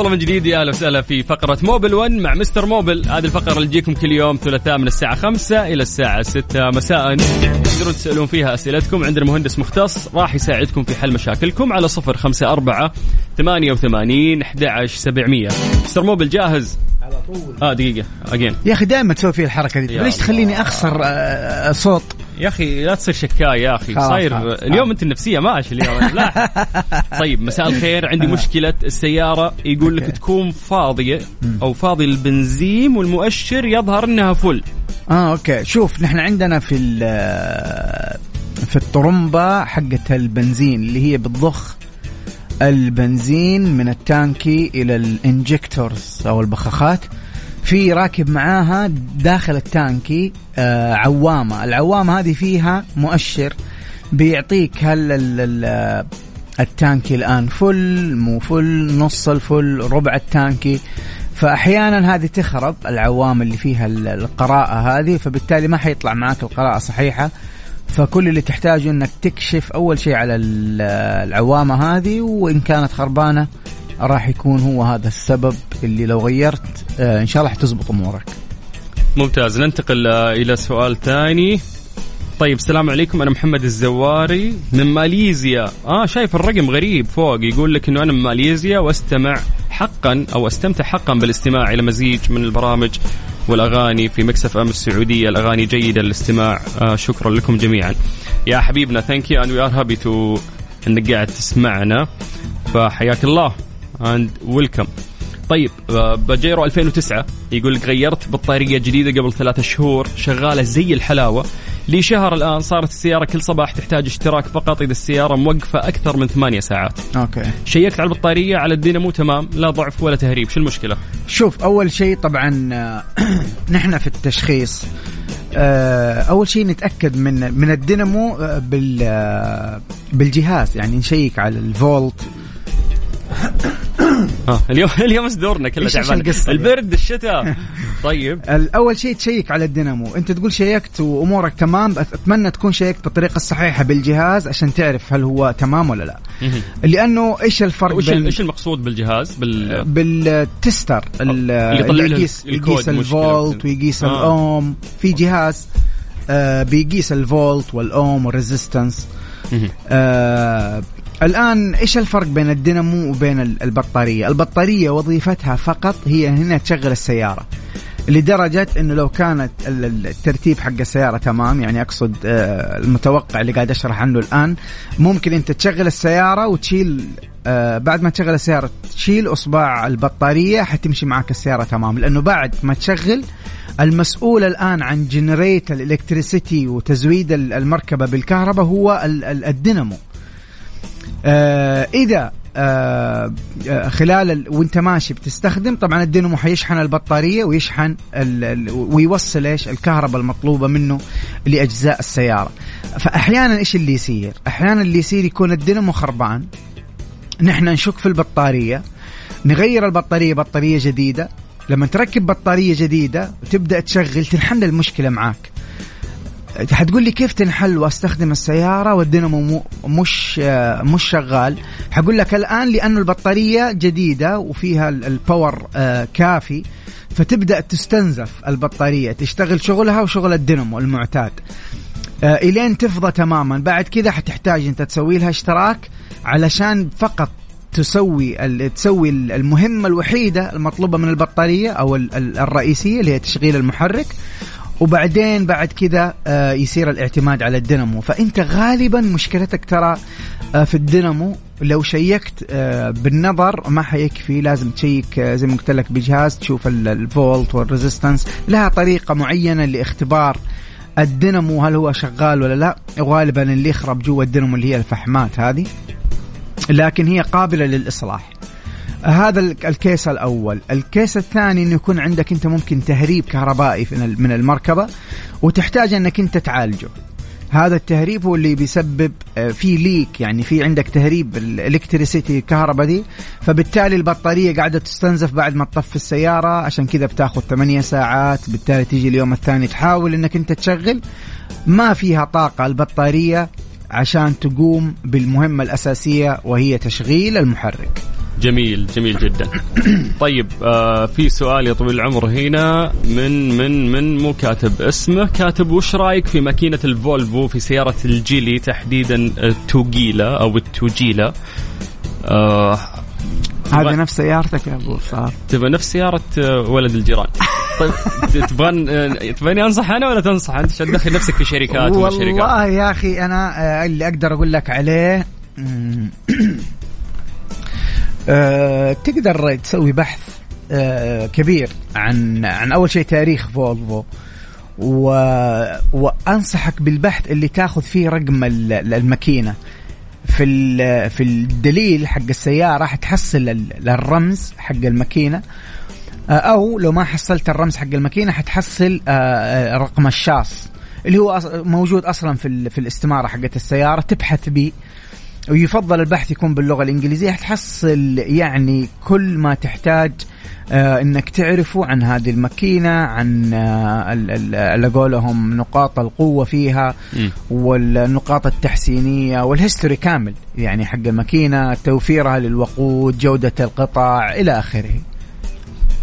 من جديد يا أهلا وسهلا في فقرة موبل 1 مع مستر موبل، هذه الفقرة اللي تجيكم كل يوم ثلاثاء من الساعة 5 إلى الساعة 6 مساء، تقدرون تسألون فيها أسئلتكم، عندنا مهندس مختص راح يساعدكم في حل مشاكلكم على 054 88 11700 مستر موبل جاهز؟ على طول. آه دقيقة أجين. يا أخي دائما تسوي في الحركة دي. ليش تخليني أخسر آه، آه، صوت؟ يا أخي لا تصير شكاي يا أخي صاير اليوم أنت النفسيه ماشي اليوم. لا. طيب مساء الخير. عندي مشكلة السيارة يقول لك تكون فاضية أو فاضي البنزين والمؤشر يظهر إنها full. آه okay. شوف نحن عندنا في في الطرمبة حقت البنزين اللي هي بتضخ البنزين من التانكي إلى ال injectors أو البخاخات. في راكب معاها داخل التانكي آه عوامة. العوامة هذه فيها مؤشر بيعطيك هل التانكي الآن full مو full نص ال full ربع التانكي فأحيانا هذه تخرب العوامة اللي فيها القراءة هذه فبالتالي ما حيطلع معك القراءة صحيحة. فكل اللي تحتاجه إنك تكشف أول شيء على العوامة هذه وإن كانت خربانة راح يكون هو هذا السبب اللي لو غيرت آه، إن شاء الله حتزبط أمورك. ممتاز ننتقل آه، إلى سؤال ثاني. طيب السلام عليكم أنا محمد الزواري من ماليزيا. آه شايف الرقم غريب فوق يقول لك إنه أنا من ماليزيا وأستمع حقا أو أستمتع حقا بالاستماع إلى مزيج من البرامج والأغاني في Mix FM السعودية. الأغاني جيدة للاستماع آه شكرا لكم جميعا. يا حبيبنا thank you and we are happy to إنك قاعد تسمعنا. فحياك الله. and welcome طيب آه، باجيرو 2009 يقول لك غيرت بطارية جديدة قبل ثلاثة شهور شغالة زي الحلاوة. لي شهر الآن صارت السيارة كل صباح تحتاج اشتراك فقط إذا السيارة موقفة أكثر من ثمانية ساعات. okay. شيكت على البطارية على الدينامو تمام لا ضعف ولا تهريب شو المشكلة؟ شوف أول شيء طبعا آه، نحن في التشخيص آه، أول شيء نتأكد من من الدينامو بال بالجهاز. يعني نشيك على الفولت اليوم اليوم دورنا كله تعبان البرد الشتاء. طيب. أول شيء تشيك على الدينامو. أنت تقول شيكت وأمورك تمام أتمنى تكون شيكت بالطريقة الصحيحة بالجهاز عشان تعرف هل هو تمام ولا لا. لأنه إيش الفرق وش بين إيش المقصود بالجهاز؟ بال بال tester اللي يطلع يقيس يقيس الفولت ويقيس آه. الأوم. في جهاز آه بيقيس الفولت والأوم وال resistance آه الآن إيش الفرق بين الدينامو وبين البطارية؟ البطارية وظيفتها فقط هي هنا تشغل السيارة لدرجة إنه لو كانت الترتيب حق السيارة تمام يعني أقصد آه، المتوقع اللي قاعد أشرح عنه الآن ممكن أنت تشغل السيارة وتشيل آه، بعد ما تشغل السيارة تشيل إصبع البطارية حتمشي معك السيارة تمام لأنه بعد ما تشغل المسؤول الآن عن جنريت الإلكتريسيتي وتزويد المركبة بالكهرباء هو الدينامو. آه إذا آه, آه، خلال ال... وإنت ماشي بتستخدم طبعا الدينامو حيشحن البطارية ويشحن ال... ال... ويوصل إيش؟ الكهرباء المطلوبة منه لأجزاء السيارة. فاحيانا إيش اللي يصير؟ أحيانا اللي يصير يكون الدينامو خربان. نحن نشك في البطارية. نغير البطارية بطارية جديدة. لما تركب بطارية جديدة وتبدا تشغل تنحل المشكلة معاك. حتقول لي كيف تنحل واستخدم السيارة والدينامو مش مش شغال؟ حقول لك الآن لأنه البطارية جديدة وفيها ال power آه، كافي فتبدأ تستنزف البطارية تشتغل شغلها وشغل الدينامو المعتاد. آه، إلين تفضى تماما. بعد كذا حتحتاج أنت تسوي لها اشتراك علشان فقط تسوي تسوي المهمة الوحيدة المطلوبة من البطارية أو الرئيسية اللي هي تشغيل المحرك. وبعدين بعد كذا آه، يصير الاعتماد على الدينامو. فأنت غالبا مشكلتك ترى آه، في الدينامو لو شيكت آه، بالنظر ما حيكفي. لازم تشيك زي ما قلت لك بجهاز تشوف الفولت وال resistance لها طريقة معينة لاختبار الدينامو هل هو شغال ولا لا. وغالبا اللي يخرب جوا الدينامو اللي هي الفحمات هذه. لكن هي قابلة للإصلاح. هذا الكيس الأول. الكيس الثاني إنه يكون عندك أنت ممكن تهريب كهربائي من المركبة وتحتاج إنك أنت تعالجه. هذا التهريب هو اللي بيسبب آه، في ليك يعني في عندك تهريب الالكتريسيتي الكهرباء دي. فبالتالي البطارية قاعدة تستنزف بعد ما تطفي السيارة. عشان كذا بتاخذ 8 ساعات. بالتالي تيجي اليوم الثاني تحاول إنك أنت تشغل. ما فيها طاقة البطارية عشان تقوم بالمهمة الأساسية وهي تشغيل المحرك. جميل جميل جدا. طيب آه في سؤال يا طويل العمر هنا من من من مو كاتب اسمه. كاتب وش رأيك في ماكينة الفولفو في سيارة الجيلي تحديدا التوجيلا أو التوجيلا؟ آه هذه نفس سيارتك يا أبو صار. تبغى نفس سيارة ولد الجيران. طيب تبغى آه، تبغاني أنصح أنا ولا تنصح أنت؟ عشان تدخل نفسك في شركات والله يا أخي أنا آه، اللي أقدر أقول لك عليه أه تقدر تسوي بحث أه كبير عن عن أول شيء تاريخ فولفو. و... وأنصحك بالبحث اللي تاخذ فيه رقم الماكينة. في في الدليل حق السيارة حتحصل الرمز حق الماكينة. آه، أو لو ما حصلت الرمز حق الماكينة حتحصل آه، آه، رقم الشاص اللي هو موجود أصلا في في الاستمارة حقت السيارة تبحث به ويفضل البحث يكون باللغة الإنجليزية حتحصل يعني كل ما تحتاج آه إنك تعرفه عن هذه الماكينة عن آه على قولهم نقاط القوة فيها م. والنقاط التحسينية والهيستوري كامل يعني حق الماكينة توفيرها للوقود جودة القطع إلى آخره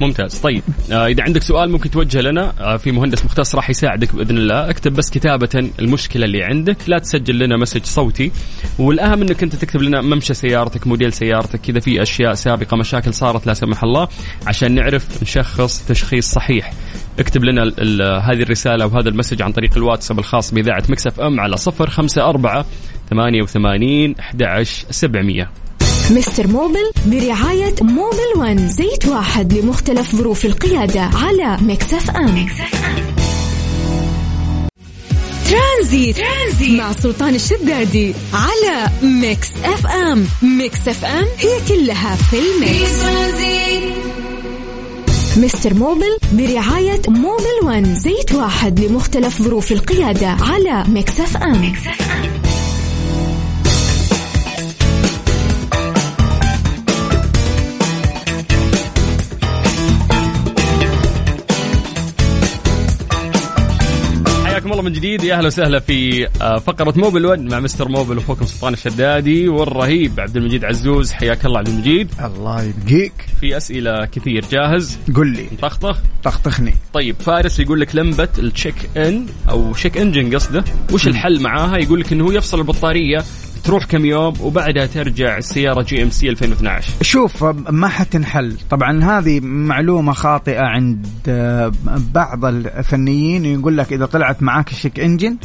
ممتاز. طيب آه إذا عندك سؤال ممكن توجه لنا آه في مهندس مختص راح يساعدك بإذن الله. اكتب بس كتابة المشكلة اللي عندك لا تسجل لنا message صوتي. والأهم إنك أنت تكتب لنا ممشى سيارتك موديل سيارتك كذا في أشياء سابقة مشاكل صارت لا سمح الله عشان نعرف نشخص تشخيص صحيح. اكتب لنا هذه الرسالة وهذا ال message عن طريق الواتساب الخاص بإذاعة Mix FM على 054 88 11 700 Mister Mobil برعاية Mobil 1 زيت واحد لمختلف ظروف القيادة على Mix FM, FM. ترانزيت. ترانزيت مع سلطان الشدادي على Mix FM Mix FM هي كلها في ال mix Mister Mobil برعاية Mobil 1 زيت واحد لمختلف ظروف القيادة على Mix FM, Mix FM. الله من جديد. يا أهلا وسهلا في آه، فقرة Mobil 1 مع Mister Mobil وأخوكم سلطان الشدادي والرهيب عبد المجيد عزوز. حياك الله عبد المجيد. الله يبقيك. في أسئلة كثير. جاهز؟ قل لي. طخطخ؟ طخطخني. طيب فارس يقول لك لمبة ال check in أو check engine قصده. وش الحل معاها؟ يقول لك إنه هو يفصل البطارية تروح كم يوم وبعدها ترجع السياره GMC 2012 شوف ما حتنحل. طبعا هذه معلومة خاطئة عند آه، بعض الفنيين يقول لك إذا طلعت معاك ال check engine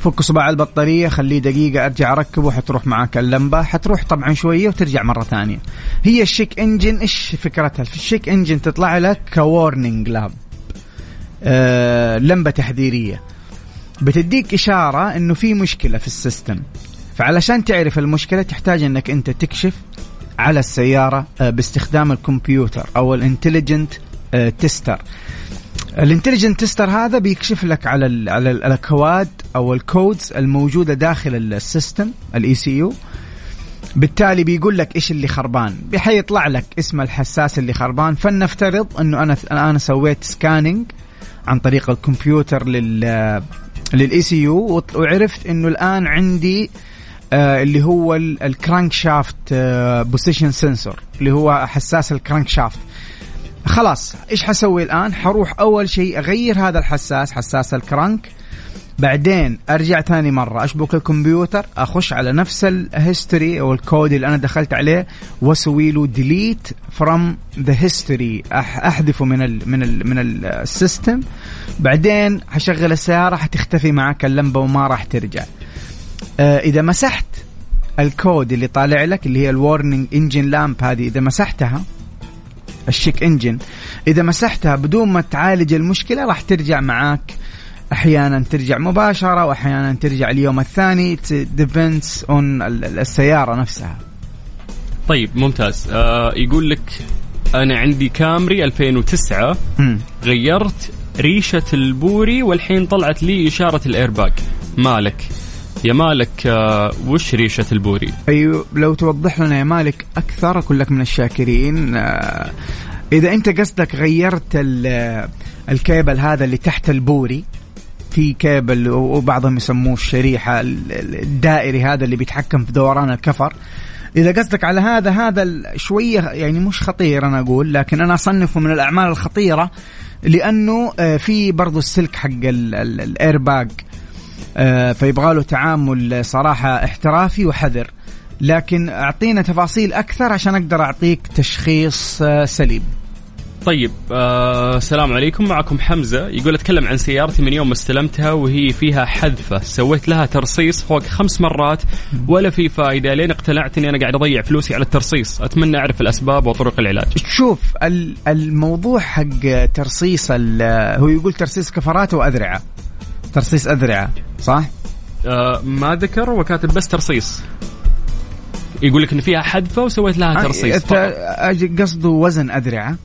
فك صباع البطارية خليه دقيقة أرجع أركبه حتروح معاك اللمبة. حتروح طبعا شوية وترجع مرة ثانية. هي ال check engine إيش فكرتها؟ في ال check engine تطلع لك warning lamp آه لمبة تحذيرية. بتديك إشارة إنه في مشكلة في ال system. فعلشان تعرف المشكلة تحتاج إنك أنت تكشف على السيارة آه، باستخدام الكمبيوتر أو ال intelligent tester ال intelligent tester هذا بيكشف لك على على الاكواد أو ال codes الموجودة داخل ال system ال ECU بالتالي بيقول لك إيش اللي خربان. بحيطلع لك اسم الحساس اللي خربان. فلنفترض إنه أنا أنا سويت scanning عن طريق الكمبيوتر لل لل ECU وعرفت إنه الآن عندي آه اللي هو ال crankshaft position sensor اللي هو حساس ال crankshaft خلاص إيش حسوي الآن؟ حروح أول شيء أغير هذا الحساس حساس ال crank بعدين أرجع ثاني مرة أشبك الكمبيوتر أخش على نفس ال history أو الكود اللي أنا دخلت عليه وأسوي له delete from the history أحذفه من ال من ال من ال system بعدين حشغل السيارة حتختفي معك اللمبة وما راح ترجع. آه إذا مسحت الكود اللي طالع لك اللي هي ال warning engine lamp هذه إذا مسحتها ال check engine إذا مسحتها بدون ما تعالج المشكلة راح ترجع معاك. أحيانا ترجع مباشرة واحيانا ترجع اليوم الثاني. depends on السيارة نفسها. طيب ممتاز. آه يقول لك أنا عندي كامري 2009 م. غيرت ريشة البوري والحين طلعت لي إشارة الايرباك مالك؟ يا مالك آه وش ريشة البوري؟ أيوه لو توضح لنا يا مالك أكثر اكون لك من الشاكرين آه إذا أنت قصدك غيرت الكيبل هذا اللي تحت البوري في كيبل وبعضهم يسموه الشريحة الدائري هذا اللي بيتحكم في دوران الكفر. إذا قصدك على هذا هذا شوية يعني مش خطير أنا أقول لكن أنا أصنفه من الأعمال الخطيرة لأنه آه، في برضو السلك حق الايرباج آه، فيبغى له تعامل صراحة احترافي وحذر. لكن أعطينا تفاصيل أكثر عشان أقدر أعطيك تشخيص آه، سليم. طيب آه السلام عليكم. معكم حمزة. يقول أتكلم عن سيارتي من يوم ما استلمتها وهي فيها حذفة. سويت لها ترصيص فوق خمس مرات ولا في فائدة لين اقتنعت أني أنا قاعد أضيع فلوسي على الترصيص. أتمنى أعرف الأسباب وطرق العلاج. شوف الموضوع حق ترصيص هو يقول ترصيص كفرات وأذرعة. ترصيص أذرعة صح؟ آه ما ذكر وكاتب بس ترصيص يقول لك إن فيها حذفة وسويت لها آه، ترصيص قصده وزن اذرعه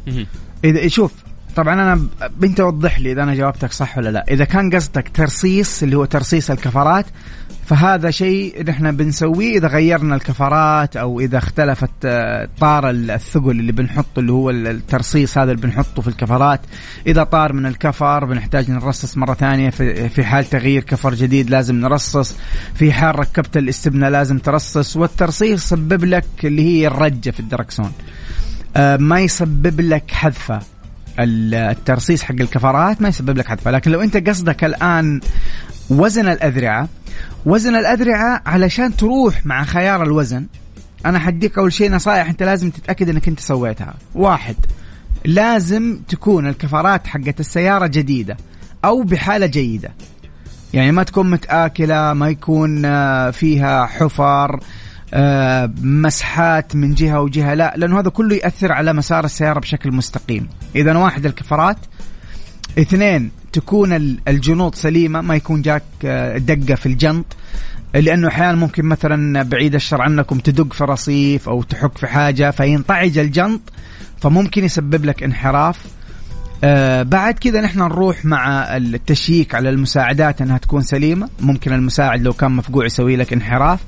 اذا شوف طبعا أنا بنت وضح لي إذا أنا جاوبتك صح ولا لا. إذا كان قصدك ترصيص اللي هو ترصيص الكفرات فهذا شيء نحن بنسويه إذا غيرنا الكفرات أو إذا اختلفت آه، طار الثقل اللي بنحطه اللي هو الترصيص هذا اللي بنحطه في الكفرات. إذا طار من الكفر بنحتاج نرصص مرة ثانية في حال تغيير كفر جديد لازم نرصص. في حال ركبت الاستبنه لازم ترصص. والترصيص سبب لك اللي هي الرجة في الدركسون. آه، ما يسبب لك حذفة. الترصيص حق الكفرات ما يسبب لك حذفه لكن لو أنت قصدك الآن وزن الأذرعة وزن الأذرعة علشان تروح مع خيار الوزن أنا حديك أول شيء نصائح أنت لازم تتأكد أنك أنت سويتها. واحد لازم تكون الكفرات حقت السيارة جديدة أو بحالة جيدة. يعني ما تكون متآكلة ما يكون آه، فيها حفر مسحات من جهة وجهة لا لأنه هذا كله يأثر على مسار السيارة بشكل مستقيم. إذا واحد الكفرات اثنين تكون الجنوط سليمة ما يكون جاك آه، دقة في الجنط. لأنه أحيانا ممكن مثلا بعيد الشر عنكم تدق في رصيف أو تحك في حاجة فينطعج الجنط فممكن يسبب لك انحراف. آه بعد كذا نحن نروح مع التشييك على المساعدات إنها تكون سليمة. ممكن المساعد لو كان مفقوع يسوي لك انحراف.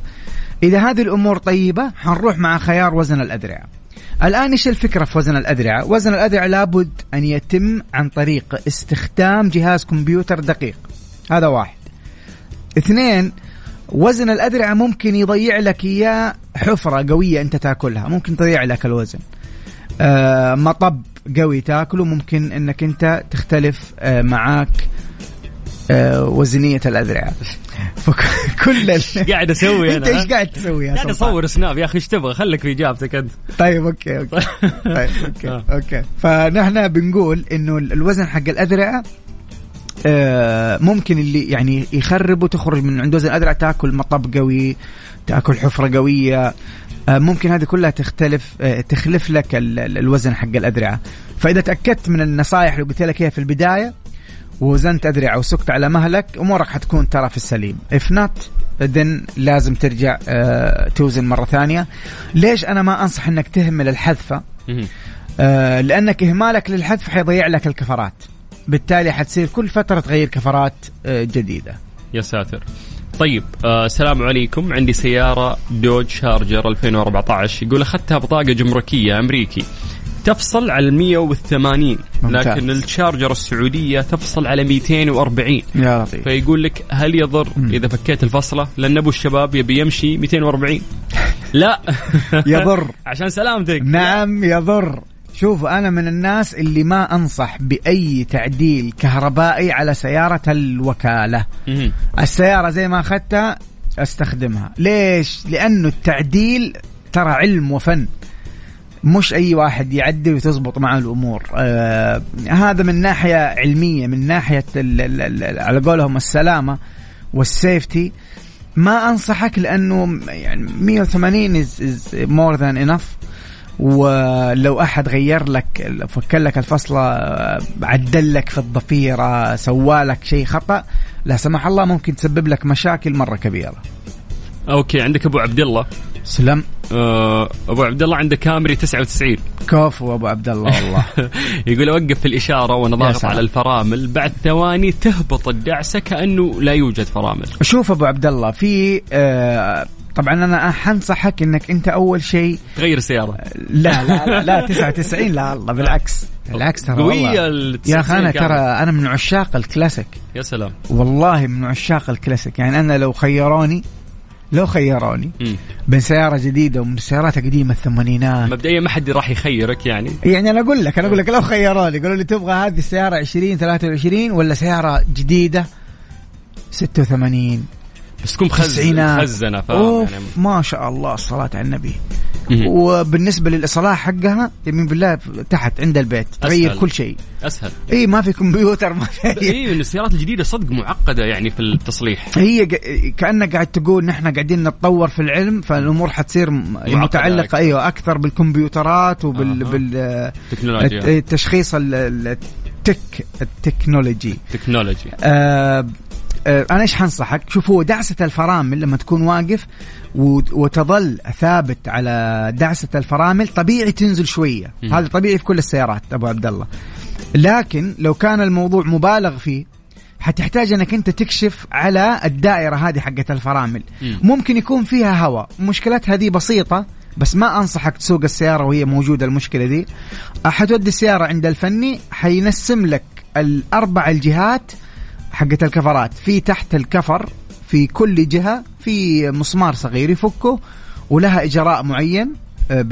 إذا هذه الأمور طيبة حنروح مع خيار وزن الاذرعه الآن إيش الفكرة في وزن الأذرعة؟ وزن الأذرعة لابد أن يتم عن طريق استخدام جهاز كمبيوتر دقيق. هذا واحد. اثنين وزن الأذرعة ممكن يضيع لك إياه حفرة قوية أنت تاكلها. ممكن تضيع لك الوزن. آه مطب قوي تاكله ممكن إنك أنت تختلف آه معاك. وزنية الاذرعه فكل ال... قاعد أسوي أنا أنت إيش قاعد تسوي قاعد أصور سناب. يا أخي إيش تبغى خليك في إجابتك أنت. طيب أوكي أوكي. طيب أوكي آه. أوكي. فنحن بنقول إنه الوزن حق الاذرعه آه ممكن اللي يعني يخرب وتخرج من عند وزن الاذرعه تاكل مطب قوي تاكل حفرة قوية. آه ممكن هذه كلها تختلف آه تخلف لك الوزن حق الاذرعه فإذا تأكدت من النصائح اللي قلت لك إياها في البداية وزنت أذرع وسكت على مهلك أمورك حتكون ترى في السليم. If not then لازم ترجع آه توزن مرة ثانية. ليش أنا ما أنصح أنك تهمل الحذفة آه لأنك إهمالك للحذف حيضيع لك الكفرات. بالتالي حتصير كل فترة تغير كفرات آه جديدة. يا ساتر. طيب آه السلام عليكم. عندي سيارة دوج شارجر 2014 يقول أخذتها بطاقة جمركية أمريكي. تفصل على 180 ممتاز. لكن الشارجر السعودية تفصل على 240 يا لطيف. فيقول لك هل يضر إذا فكيت الفصلة؟ لأن أبو الشباب يبي يمشي 240 لا. يضر. عشان سلامتك. نعم يضر. شوف أنا من الناس اللي ما أنصح بأي تعديل كهربائي على سيارة الوكالة. السيارة زي ما أخذتها أستخدمها. ليش؟ لأنه التعديل ترى علم وفن. مش أي واحد يعدل وتزبط معه الأمور. آه هذا من ناحية علمية من ناحية على قولهم السلامة وال safety. ما أنصحك لأنه يعني 180 is is more than enough ولو أحد غير لك فك لك الفصله عدل لك في الضفيرة سوالك شيء خطأ لا سمح الله ممكن تسبب لك مشاكل مرة كبيرة. أوكي عندك أبو عبد الله. سلام آه أبو عبد الله عنده كامري 99 كفو أبو عبد الله والله. يقول أوقف في الإشارة وأنا ضاغط على الفرامل. بعد ثواني تهبط الدعسة كأنه لا يوجد فرامل. شوف أبو عبد الله في آه طبعا أنا حنصحك إنك أنت أول شيء تغير السياره لا لا لا, لا 99 لا الله بالعكس بالعكس ترى قوية يا أخي أنا ترى أنا من عشاق الكلاسيك. يا سلام. والله من عشاق الكلاسيك. يعني أنا لو خيروني لو خيروني. بين سيارة جديدة ومن السيارات القديمة الثمانينات. مبدئيا ما حد راح يخيرك يعني. يعني أنا أقول لك أنا أقول لك لو خيروني قالوا لي تبغى هذه السيارة 20 23 ولا سيارة جديدة؟ 86 بس تكون مخزنه فاهم يعني. ما شاء الله الصلاه على النبي. وبالنسبة للإصلاح حقها يمين بالله تحت عند البيت تغير كل شيء. أسهل. إي ما في كمبيوتر ما في أي. السيارات الجديدة صدق معقدة يعني في التصليح. هي كانك قاعد تقول نحن قاعدين نتطور في العلم فالأمور حتصير متعلقة أيوه أكثر بالكمبيوترات وبال آه. بالتشخيص التك ال technology. technology. آه آه، أنا إيش حنصحك؟ شوف هو دعسة الفرامل لما تكون واقف وتظل ثابت على دعسة الفرامل طبيعي تنزل شوية. هذا طبيعي في كل السيارات أبو عبد الله. لكن لو كان الموضوع مبالغ فيه حتحتاج إنك أنت تكشف على الدائرة هذه حقت الفرامل. ممكن يكون فيها هواء. مشكلتها دي بسيطة بس ما أنصحك تسوق السيارة وهي موجودة المشكلة دي. حتودي السيارة عند الفني حينسم لك الأربع الجهات حقت الكفرات. في تحت الكفر في كل جهة في مسمار صغير يفكه ولها إجراء معين آه،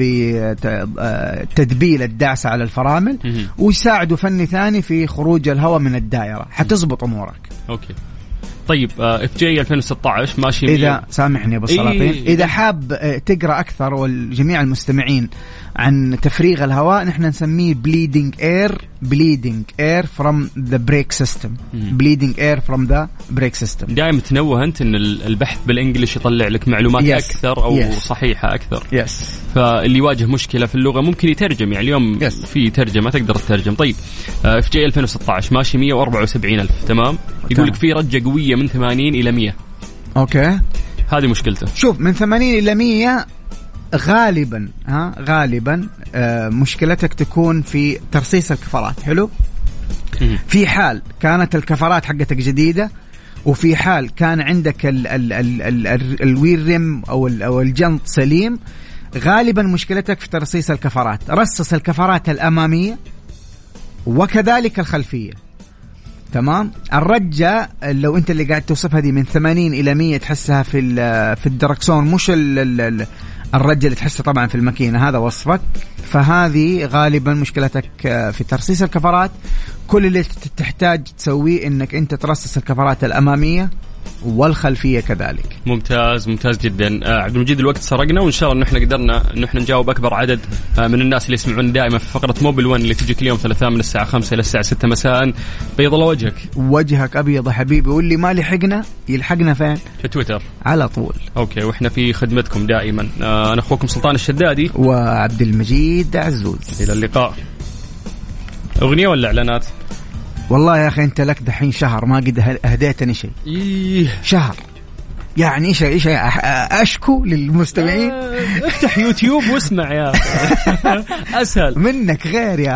بتدبيل الدعسة على الفرامل ويساعده فني ثاني في خروج الهواء من الدائرة. حتزبط أمورك. okay. طيب إف جي 2016 ماشي. إذا سامحني أبو السلاطين. إيه. إذا حاب آه، تقرأ أكثر والجميع المستمعين عن تفريغ الهواء نحن نسميه bleeding air bleeding air from the brake system bleeding air from the brake system دائما تنوه أنت إن البحث بال English يطلع لك معلومات yes. أكثر أو yes. صحيحة أكثر. yes yes. فاللي يواجه مشكلة في اللغة ممكن يترجم يعني اليوم yes. في ترجمة تقدر تترجم. طيب اف جي 2016 ماشي 174 ألف تمام؟ يقول لك في رجة قوية من 80 إلى 100 okay. هذه مشكلته. شوف من 80 إلى 100 غالبا ها غالبا آه مشكلتك تكون في ترصيص الكفرات حلو؟ في حال كانت الكفرات حقتك جديدة وفي حال كان عندك ال ال ال ال ال الوير ريم أو أو الجنط سليم غالبا مشكلتك في ترصيص الكفرات. رصص الكفرات الأمامية وكذلك الخلفية. تمام؟ الرجة لو أنت اللي قاعد توصفها دي من 80 إلى 100 تحسها في في الدركسون مش الرجة اللي تحسها طبعا في الماكينة هذا وصفك. فهذه غالبا مشكلتك في ترصيص الكفرات. كل اللي تحتاج تسويه إنك أنت ترصص الكفرات الأمامية. والخلفية كذلك. ممتاز ممتاز جدا آه عبد المجيد الوقت سرقنا وان شاء الله إحنا قدرنا انه إحنا نجاوب أكبر عدد آه من الناس اللي يسمعون دائما في فقرة Mobil 1 اللي تجي كل يوم ثلاثاء من الساعة 5 إلى الساعة 6 مساء بيض الله وجهك. وجهك أبيض يا حبيبي واللي ما لحقنا يلحقنا فين؟ في تويتر على طول. okay وإحنا في خدمتكم دائما آه أنا أخوكم سلطان الشدادي وعبد المجيد عزوز. إلى اللقاء. أغنية ولا إعلانات؟ والله يا أخي أنت لك دحين شهر ما قد اهديتني شيء. إيه. شهر. يعني إيش إيش أشكو للمستمعين؟ افتح يوتيوب واسمع يا أسهل. منك غير يا,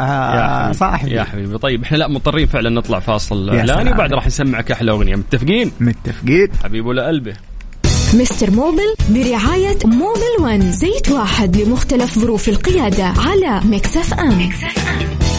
يا صاحبي. يا حبيبي. طيب إحنا لا مضطرين فعلا نطلع فاصل اعلاني وبعد راح نسمعك أحلى أغنية. متفقين؟ متفقين. حبيب ولا قلبي؟ مستر Mobil برعاية Mobil 1 زيت واحد لمختلف ظروف القيادة على Mix FM, Mix FM.